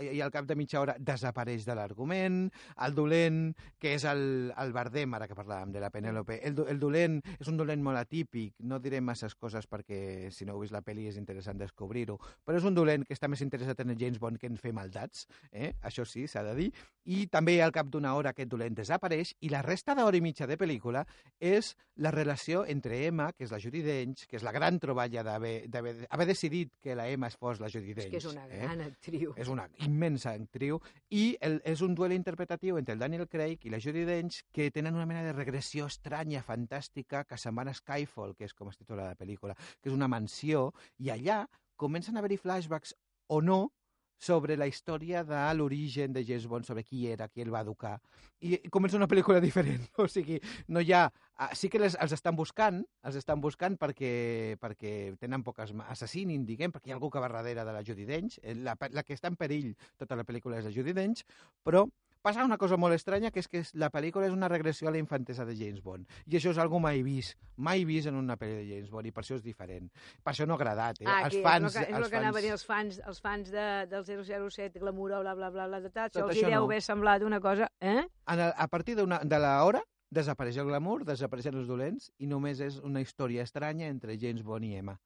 i al cap de mitja hora desapareix de l'argument, el dolent, que és el, el Bardem, ara que parlàvem de la Penélope, el, el dolent és un dolent molt atípic, no diré masses coses perquè si no heu vist la pel·li és interessant descobrir-ho, però és un dolent que està més interessat en el James Bond que en fer maldats, eh? això sí, s'ha de dir, i també al cap d'una hora aquest dolent desapareix i la resta d'hora i mitja de pel·lícula és és la relació entre Emma, que és la Judy Dench, que és la gran troballa d'haver d'haver- haver decidit que la Emma es fos la Judy És Dench. que és una eh? gran actriu. És una immensa actriu i el, és un duel interpretatiu entre el Daniel Craig i la Judi Dench que tenen una mena de regressió estranya, fantàstica, que se'n van a Skyfall, que és com es titula la pel·lícula, que és una mansió, i allà comencen a haver-hi flashbacks o no sobre la història de l'origen de James Bond, sobre qui era, qui el va educar. I comença una pel·lícula diferent. O sigui, no hi ha... ah, Sí que les, els estan buscant, els estan buscant perquè, perquè tenen poques... assassinin, diguem, perquè hi ha algú que va darrere de la Judi Dench. Eh, La, la que està en perill tota la pel·lícula és la Judi Dench, però passa una cosa molt estranya, que és que la pel·lícula és una regressió a la infantesa de James Bond. I això és algo mai vist, mai vist en una pel·li de James Bond, i per això és diferent. Per això no ha agradat, eh? Ah, els fans, és el que, és els el que anaven a dir fans... els fans, els fans de, del 007, Glamour, bla, bla, bla, bla, de tal, això els hi deu no. haver semblat una cosa... Eh? En el, a partir de l'hora desapareix el glamour, desapareixen els dolents i només és una història estranya entre James Bond i Emma.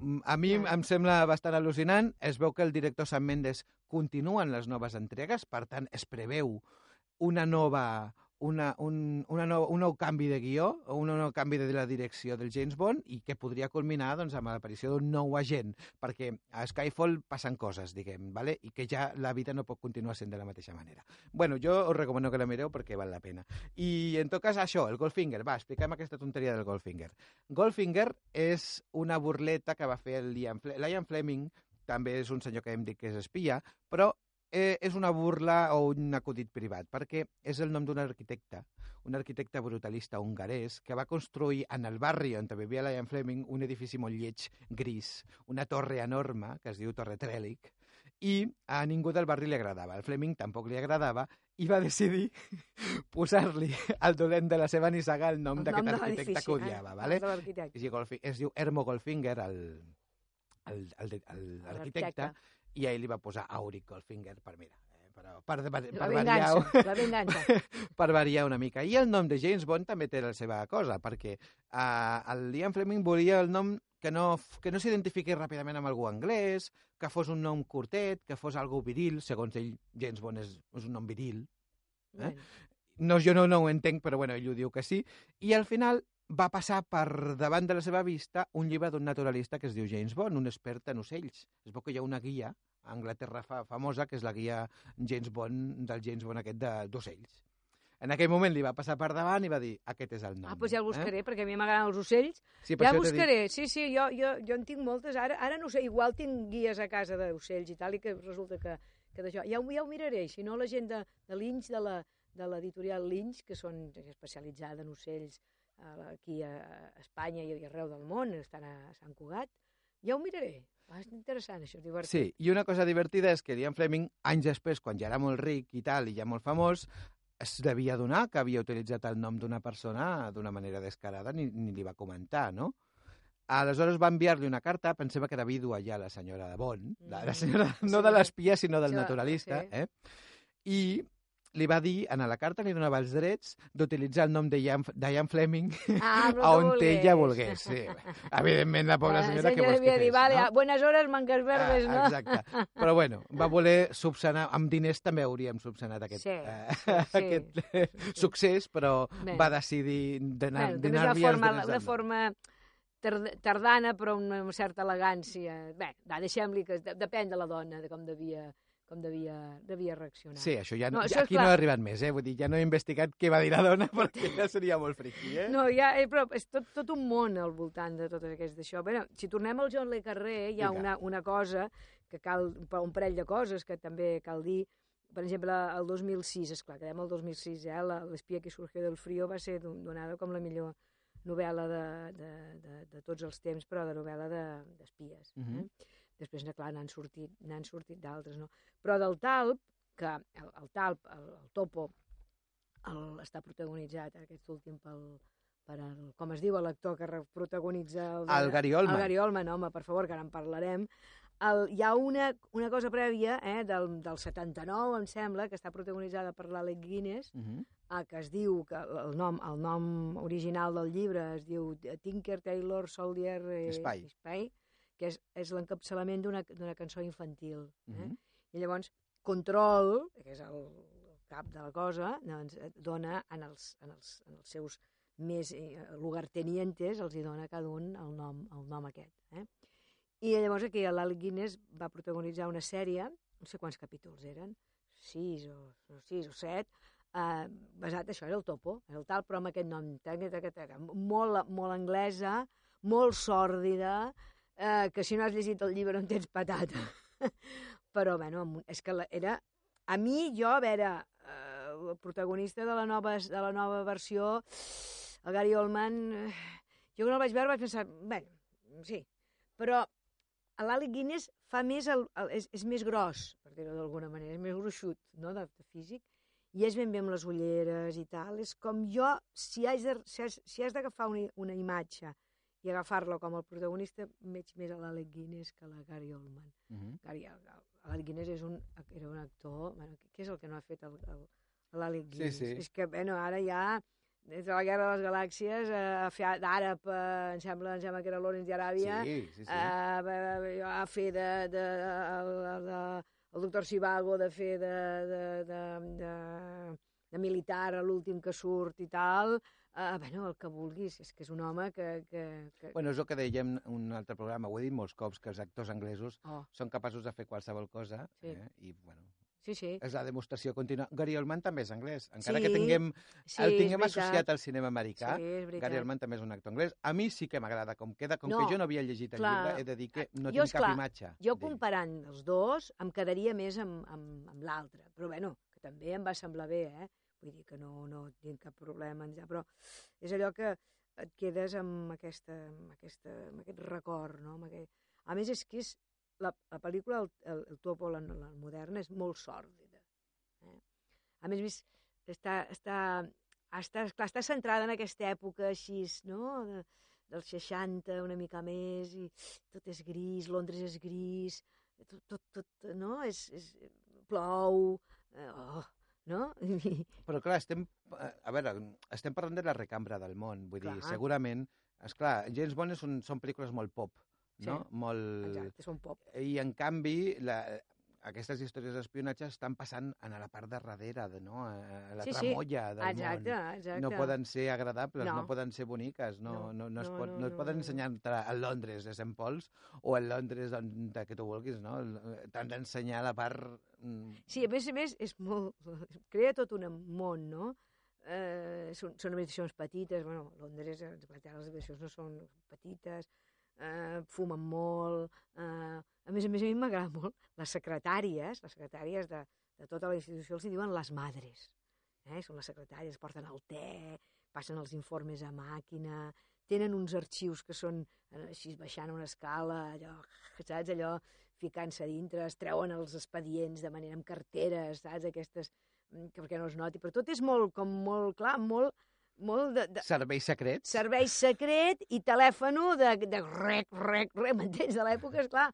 Mm, A mi Ah. em sembla bastant al·lucinant. Es veu que el director Sam Mendes continua en les noves entregues, per tant, es preveu una nova, una, un, una nou, un nou canvi de guió, un nou canvi de la direcció del James Bond i que podria culminar doncs, amb l'aparició d'un nou agent, perquè a Skyfall passen coses, diguem, vale? i que ja la vida no pot continuar sent de la mateixa manera. Bueno, jo us recomano que la mireu perquè val la pena. I en tot cas, això, el Goldfinger, va, expliquem aquesta tonteria del Goldfinger. Goldfinger és una burleta que va fer el Ian, Fle l'Ian Fleming, també és un senyor que hem dit que és espia, però eh, és una burla o un acudit privat, perquè és el nom d'un arquitecte, un arquitecte brutalista hongarès que va construir en el barri on vivia l'Ian Fleming un edifici molt lleig, gris, una torre enorme, que es diu Torre Trellick, i a ningú del barri li agradava. Al Fleming tampoc li agradava i va decidir posar-li al dolent de la seva nissaga el nom d'aquest arquitecte que odiava. eh? vale? Es diu, Golfi- es diu Ermo Goldfinger, el- el- el- el- l'arquitecte, i ell li va posar Auric Goldfinger per, mira, eh, per, per, per, La per, vengança, variar, la vengança. per variar una mica. I el nom de James Bond també té la seva cosa, perquè uh, el Ian Fleming volia el nom que no, que no s'identifiqui ràpidament amb algú anglès, que fos un nom curtet, que fos algú viril, segons ell, James Bond és, és un nom viril. Bueno, No, jo no, no ho entenc, però bueno, ell ho diu que sí. I al final va passar per davant de la seva vista un llibre d'un naturalista que es diu James Bond, un expert en ocells. Es veu que hi ha una guia a Anglaterra fa, famosa, que és la guia James Bond, del James Bond aquest d'ocells. En aquell moment li va passar per davant i va dir, aquest és el nom. Ah, doncs ja el Eh? buscaré, perquè a mi m'agraden els ocells. Sí, Ja això t'he dit- buscaré, sí, sí, jo, jo, jo en tinc moltes. Ara, ara no sé, igual tinc guies a casa d'ocells i tal, i que resulta que, que d'això... Ja, ja ho miraré, si no la gent de, de Lynch, de la de l'editorial Lynch, que són especialitzada en ocells eh, aquí a, Espanya i arreu del món, estan a Sant Cugat, ja ho miraré. És interessant, això, divertit. Sí, i una cosa divertida és que Ian Fleming, anys després, quan ja era molt ric i tal, i ja molt famós, es devia donar que havia utilitzat el nom d'una persona d'una manera descarada, ni, ni li va comentar, no? Aleshores va enviar-li una carta, pensava que era vídua ja la senyora de Bond, la, la Mm. senyora, no Sí. de l'espia, sinó del Sí, naturalista, sí. eh? I li va dir, en la carta li donava els drets d'utilitzar el nom de Ian, de Ian Fleming Ah, a on ella volgués. Sí. Evidentment, la pobra La senyora, que vols que devia dir, fes, vale, no? buenas horas, mangas verdes, Ah, no? Exacte. Però bueno, va voler subsanar, amb diners també hauríem subsanat aquest, Sí, eh, sí, sí. aquest eh, succés, però Bé. va decidir Bueno, via els forma, diners una forma tard- tardana, però amb una certa elegància. Bé, deixem-li que de- depèn de la dona, de com devia, com devia, devia reaccionar. Sí, això ja, no, No, això és aquí clar. no ha arribat més, eh? Vull dir, ja no he investigat què va dir la dona perquè ja seria molt friqui, eh? No, ja, eh, però és tot, tot un món al voltant de tot aquest d'això. Bé, si tornem al John Le Carré, hi ha Vinga. una, una cosa que cal, un parell de coses que també cal dir. Per exemple, el 2006, esclar, quedem al 2006, eh? la- L'espia que surgió del frío va ser don- donada com la millor novel·la de, de, de, de tots els temps, però de novel·la de- d'espies. De, Mhm. eh? Després, clar, n'han sortit, sortit d'altres, no? Però del Talp, que el, el Talp, el, el Topo, el, està protagonitzat, aquest últim, pel, per el, com es diu l'actor que protagonitza... El, El Gary Oldman. El Gary Oldman, home, per favor, que ara en parlarem. El, hi ha una, una cosa prèvia, eh, del, del 79, em sembla, que està protagonitzada per l'Alec Guinness, Uh -huh. ah, que es diu, que el nom, el nom original del llibre es diu Tinker Taylor Soldier eh, Spy. Spy que és, és l'encapçalament d'una cançó infantil. Eh? Uh -huh. I llavors, Control, que és el, cap de la cosa, doncs, et dona en els, en els, en els seus més eh, lugartenientes els hi dona cada un el nom, el nom aquest. Eh? I llavors aquí l'Alec Guinness va protagonitzar una sèrie, no sé quants capítols eren, sis o, o sis o set, eh, basat això, era el topo, era el tal, però amb aquest nom, taca, taca, taca, molt, molt anglesa, molt sòrdida, eh, que si no has llegit el llibre no en tens patata. però, bueno, és que la, era... A mi, jo, a veure, eh, el protagonista de la nova, de la nova versió, el Gary Oldman, eh, jo quan el vaig veure vaig pensar, bé, sí, però l'Alec Guinness fa més el, el, és, és més gros, per dir-ho d'alguna manera, és més gruixut, no?, de, de físic, i és ben bé amb les ulleres i tal. És com jo, si has de, si has, si d'agafar una, una imatge i agafar-la com el protagonista, veig més a l'Alec Guinness que a la Gary Oldman. Uh -huh. Gary, l'Alec Guinness és un, era un actor... Bueno, què és el que no ha fet l'Alec Guinness? Sí, sí. És que, bueno, ara ja des de la Guerra de les Galàxies, eh, a fer d'àrab, eh, em, sembla, em sembla que era Lawrence d'Aràbia, sí, sí, sí. eh, a fer de, de, de, de, el doctor Sivago de fer de, de, de, de, de militar a l'últim que surt i tal, uh, bueno, el que vulguis, és que és un home que... que, que... Bueno, és el que dèiem en un altre programa, ho he dit molts cops, que els actors anglesos oh. són capaços de fer qualsevol cosa, sí. eh? i bueno, Sí, sí. És la demostració contínua. Gary Oldman també és anglès. Encara sí, que tinguem, sí, el tinguem associat al cinema americà, sí, Gary Oldman també és un actor anglès. A mi sí que m'agrada com queda. Com no, que jo no havia llegit el clar, llibre, he de dir que no jo, tinc cap clar, imatge. Jo comparant els dos em quedaria més amb, amb, amb l'altre. Però bueno, que també em va semblar bé, eh? Vull dir que no, no tinc cap problema. Però és allò que et quedes amb, aquesta, amb, aquesta, amb aquest record, no? Amb aquest... A més, és que és, la, la pel·lícula, el, el, el topo, la, la moderna, és molt sòrdida a més, més està, està, està, clar, està centrada en aquesta època així, no?, de, dels 60, una mica més, i tot és gris, Londres és gris, tot, tot, tot no?, és, és, plou, eh, oh, no? Però clar, estem, eh, a veure, estem parlant de la recambra del món, vull clar. dir, segurament, és clar, James Bond són, són pel·lícules molt pop, no? Sí, molt... exacte, són pop. I en canvi, la, aquestes històries d'espionatge estan passant a la part de darrere, de, no? a la sí, tramolla sí. del exacte, món. Exacte. No poden ser agradables, no, no. poden ser boniques, no, no, no, no, es pot, no, no, no es poden no. ensenyar a Londres de Sant Pols o a Londres on, de que tu vulguis, no? T'han d'ensenyar la part... mm, Sí, a més a més, és molt... crea tot un món, no? Eh, són, són habitacions petites, bueno, Londres, Anglaterra, les habitacions no són petites, eh, fumen molt... Eh, a més a més, a mi m'agrada molt les secretàries, les secretàries de, de tota la institució els diuen les madres. Eh? Són les secretàries, porten el te, passen els informes a màquina, tenen uns arxius que són eh, així baixant una escala, allò, saps, allò, ficant-se dintre, es treuen els expedients de manera amb carteres, saps, aquestes, mm, que perquè no es noti, però tot és molt, com molt clar, molt, molt de, de... Servei secret? Servei secret i telèfono de, de rec, rec, rec, m'entens? De l'època, esclar,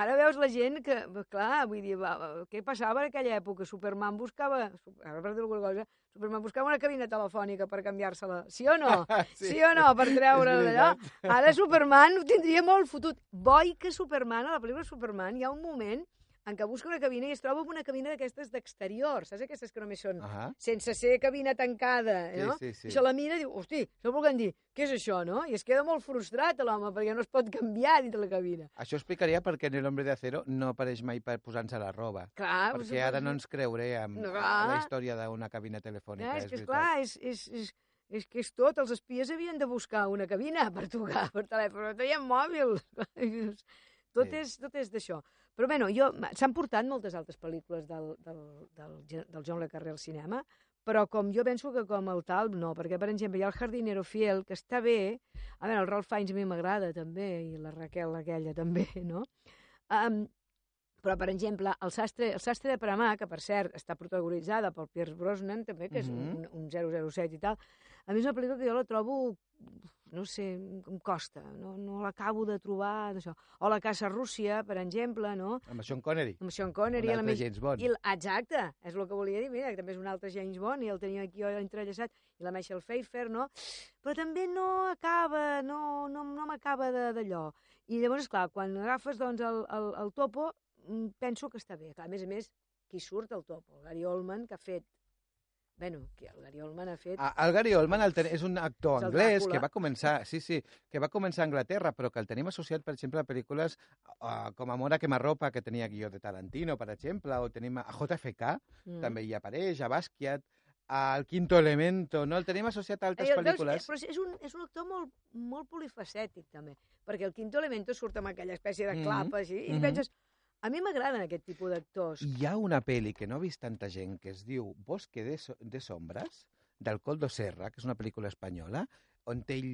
Ara veus la gent que, clar, vull dir, va, què passava en aquella època? Superman buscava, ara per dir alguna cosa, Superman buscava una cabina telefònica per canviar-se-la, sí o no? sí. sí o no? Per treure d'allò. Ara Superman ho tindria molt fotut. Boi que Superman, a la pel·lícula Superman, hi ha un moment en què busca una cabina i es troba amb una cabina d'aquestes d'exterior, saps aquestes que només són uh -huh. sense ser cabina tancada, no? Sí, sí, sí. I se la mira i diu, hosti, no volguem dir, què és això, no? I es queda molt frustrat l'home perquè no es pot canviar dins la cabina. Això explicaria per què en El Hombre de Acero no apareix mai per posar-se la roba. Clar, perquè ara no ens creurem No, no, clar. la història d'una cabina telefònica, Eh, és és que, veritat. esclar, és, és, és, és que és tot. Els espies havien de buscar una cabina per trucar per telèfon, no tenien mòbil. tot, Sí. és, tot és d'això. Però, bueno, jo, s'han portat moltes altres pel·lícules del, del, del, del John Le Carré al cinema, però com jo penso que com el tal, no, perquè, per exemple, hi ha el Jardinero Fiel, que està bé, a veure, el Ralph Fiennes a mi m'agrada també, i la Raquel aquella també, no? Um, però, per exemple, el sastre, el sastre de Paramà, que per cert està protagonitzada pel Pierce Brosnan, també, que és Mhm. un, un 007 i tal, a mi és una pel·lícula que jo la trobo, no sé, em costa, no, no l'acabo de trobar, d'això. O la Casa Rússia, per exemple, no? Amb Sean Connery, Amb Sean Connery. un altre més- James Bond. i, el- exacte, és el que volia dir, mira, que també és un altre James Bond i el tenia aquí entrellaçat, i la Michelle Pfeiffer, no? Però també no acaba, no, no, no m'acaba de- d'allò. I llavors, clar, quan agafes doncs, el, el, el topo, mm, penso que està bé. Clar, a més a més, qui surt el topo? Gary Oldman, que ha fet Bueno, que el Gary Oldman ha fet... Ah, El Gary Oldman el ten... és un actor És anglès que va començar, sí, sí, que va començar a Anglaterra, però que el tenim associat, per exemple, a pel·lícules uh, com Amor a quemarropa, que tenia guió de Tarantino, per exemple, o tenim a JFK, Mm. també hi apareix, a Basquiat, al Quinto Elemento, no? El tenim associat a altres Eh, veus, pel·lícules. però és un, és un actor molt, molt polifacètic, també, perquè el Quinto Elemento surt amb aquella espècie de Mhm, clap, així, i mhm. penses, a mi m'agraden aquest tipus d'actors. Hi ha una pel·li que no ha vist tanta gent que es diu Bosque de, so de sombres, del Coldo Serra, que és una pel·lícula espanyola, on ell,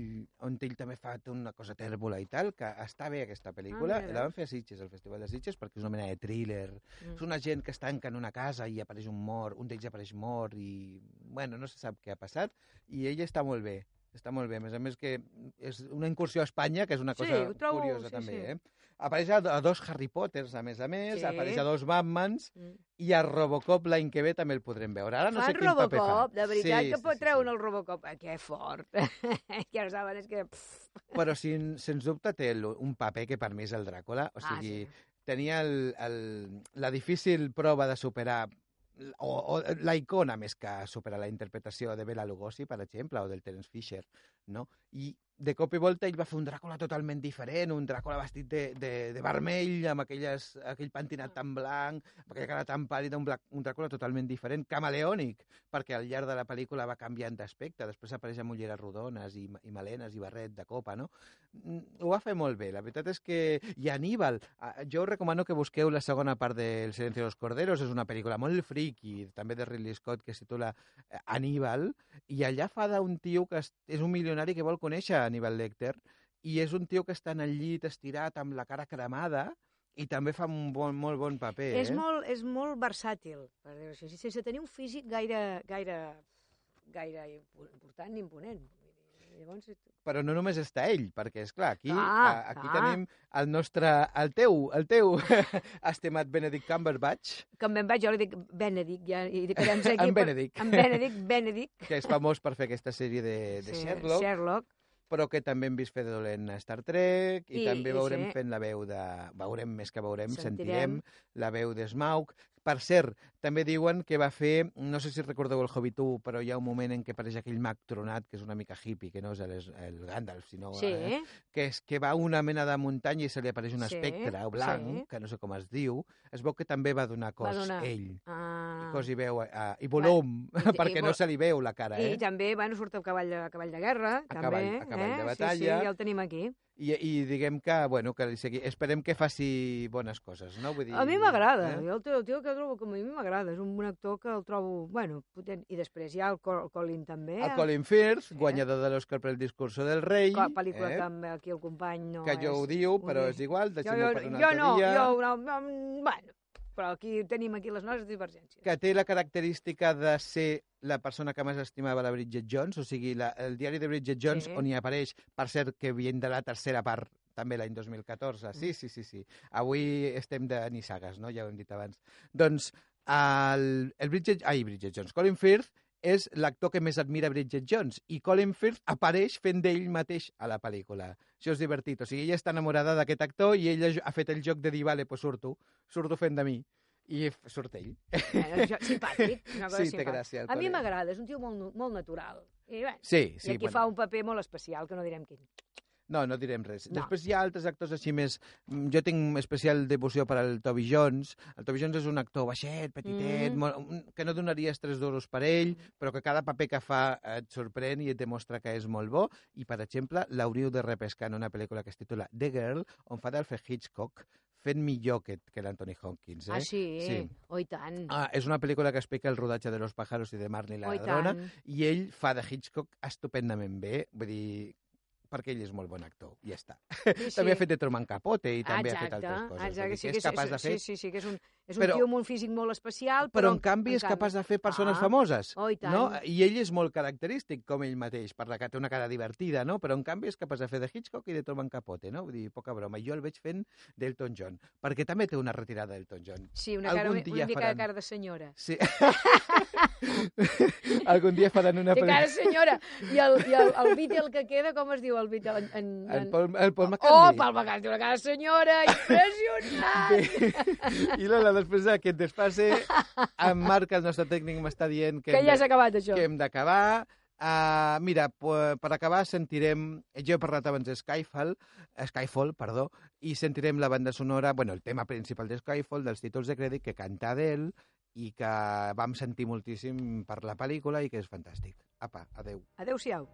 on ell també fa una cosa tèrbola i tal, que està bé aquesta pel·lícula. Ah, mira, la van fer a Sitges, al Festival de Sitges, perquè és una mena de thriller. Mm. És una gent que es tanca en una casa i apareix un mort, un d'ells apareix mort i, bueno, no se sap què ha passat, i ell està molt bé. Està molt bé. A més a més que és una incursió a Espanya, que és una Sí, cosa ho trobo, curiosa sí, també, sí. eh? Apareix a, a dos Harry Potters, a més a més, Sí. apareix a dos Batmans, Mm. i a Robocop l'any que ve també el podrem veure. Ara no Fan sé quin paper fa. Robocop, de veritat, Sí, que sí, pot sí, treure sí. el Robocop. Ah, que fort. que no saben, és que... Pff. Però sin, sens dubte té el, un paper que per mi és el Dràcula. O Ah, sigui, sí. tenia el, el, la difícil prova de superar o, o la icona més que superar la interpretació de Bela Lugosi, per exemple, o del Terence Fisher, no? I de cop i volta ell va fer un Dràcula totalment diferent, un Dràcula vestit de, de, de vermell, amb aquelles, aquell pentinat tan blanc, amb aquella cara tan pàl·lida, un, bla- un Dràcula totalment diferent, camaleònic, perquè al llarg de la pel·lícula va canviant d'aspecte, després apareix amb ulleres rodones i, i melenes i barret de copa, no? Mm, Ho va fer molt bé, la veritat és que... I Aníbal, jo us recomano que busqueu la segona part del Silencio de los Corderos, és una pel·lícula molt friki, també de Ridley Scott, que es titula eh, Aníbal, i allà fa d'un tio que és un milionari que vol conèixer Aníbal Lecter, i és un tio que està en el llit estirat amb la cara cremada, i també fa un bon, molt bon paper, És, eh? molt, és molt versàtil, per dir-ho així, sense tenir un físic gaire, gaire, gaire impo- important ni imponent. Llavors, Però no només està ell, perquè, és clar, aquí, Clar, a- aquí clar. tenim el nostre, el teu, el teu estimat Benedict Cumberbatch, vaig, jo li dic Benedict, ja, i quedem aquí. En per- Benedict. En Benedict, Benedict. que és famós per fer aquesta sèrie de, de Sí, Sherlock, Sherlock. Però que també hem vist fer de dolent a Star Trek, i, I- també veurem sí. fent la veu de... Veurem més que veurem, Sentirem. sentirem la veu de Smaug. Per cert, també diuen que va fer, no sé si recordeu el Hobbit 1, però hi ha un moment en què apareix aquell mag tronat, que és una mica hippie, que no és el, el Gandalf, sinó Sí, eh, que, és, que va a una mena de muntanya i se li apareix un Sí, espectre blanc, sí. que no sé com es diu, es veu que també va donar cos donar. ell. Ah. Cos i veu, eh, i volum, i- i perquè no vol- se li veu la cara, I eh? també, bueno, surt a cavall de, cavall de guerra, A també. cavall- a cavall eh? de Sí, batalla. sí, ja el tenim aquí. I, i diguem que, bueno, que segui... esperem que faci bones coses, no? Vull dir, A mi m'agrada, Eh? jo el tio, el tio que trobo com a mi m'agrada, és un bon actor que el trobo, bueno, potent. I després hi ha el, Col el Colin també. El Colin Firth, guanyador de l'Oscar per el discurso del rei, La pel·lícula eh? que aquí el company no que jo és... ho diu, però és igual, Jo, deixem-ho jo, per un jo altre no, dia. jo no, no, bueno, però aquí tenim aquí les nostres divergències. que té la característica de ser la persona que més estimava la Bridget Jones, o sigui, la, el diari de Bridget Jones, Sí. on hi apareix, per cert, que vient de la tercera part, també l'any 2014. Sí, sí, sí, sí. Avui estem de nissagues, no? Ja ho hem dit abans. Doncs el, el Bridget... Ai, Bridget Jones. Colin Firth és l'actor que més admira Bridget Jones i Colin Firth apareix fent d'ell mateix a la pel·lícula. Això és divertit. O sigui, ella està enamorada d'aquest actor i ell ha fet el joc de dir, vale, pues surto, surto fent de mi. I surt ell. Bueno, jo, simpàtic, una cosa Sí, té simpàtica. gràcia. A mi m'agrada, és un tio molt, molt natural. I, bé, Sí, I sí. aquí fa un paper molt especial, que no direm quin. No, no direm res. No. Després hi ha altres actors així més... mm, Jo tinc especial devoció per al Toby Jones. El Toby Jones és un actor baixet, petitet, Mm. molt, un- que no donaries tres duros per ell, però que cada paper que fa et sorprèn i et demostra que és molt bo. I, per exemple, l'hauríeu de repescar en una pel·lícula que es titula The Girl, on fa d'Alfred Hitchcock, fent millor que, que l'Anthony Hopkins. Eh? Ah, sí? Sí. Oh, i tant. Ah, és una pel·lícula que explica el rodatge de Los pájaros i de Marnie la oh, i ladrona, tant. i ell fa de Hitchcock estupendament bé, vull dir, perquè ell és molt bon actor, i ja està. Sí, També sí. ha fet de Truman Capote i també ha fet Exacte, altres coses. Exacte, sí, que que és capaç de fer... Sí, sí, sí, que és un, és un Però- tio amb un físic molt especial, Però, en canvi, és capaç de fer persones Ah, famoses. Oh, i tant. No? I ell és molt característic, com ell mateix, per la que té una cara divertida, no? Però, en canvi, és capaç de fer de Hitchcock i de Truman Capote, no? Vull dir, poca broma. Jo el veig fent d'Elton John, perquè també té una retirada d'Elton John. Sí, una, cara, algun una, dia una mica faran- de cara de senyora. Sí. Algun dia faran una Té cara de senyora. I el, i el, el Beatle que queda, com es diu? El Beatle en... en, El en... Paul, el Paul Oh, McCartney. Paul McCartney, una cara senyora, impressionant! Bé. I Lola, després d'aquest desfase, en Marc, el nostre tècnic, m'està dient que, que ja s'ha acabat, això. que hem d'acabar. Uh, mira, per acabar sentirem... Jo he parlat abans de Skyfall, Skyfall, perdó, i sentirem la banda sonora, bueno, el tema principal de Skyfall, dels títols de crèdit que canta Adele i que vam sentir moltíssim per la pel·lícula i que és fantàstic. Apa, adeu. Adéu-siau.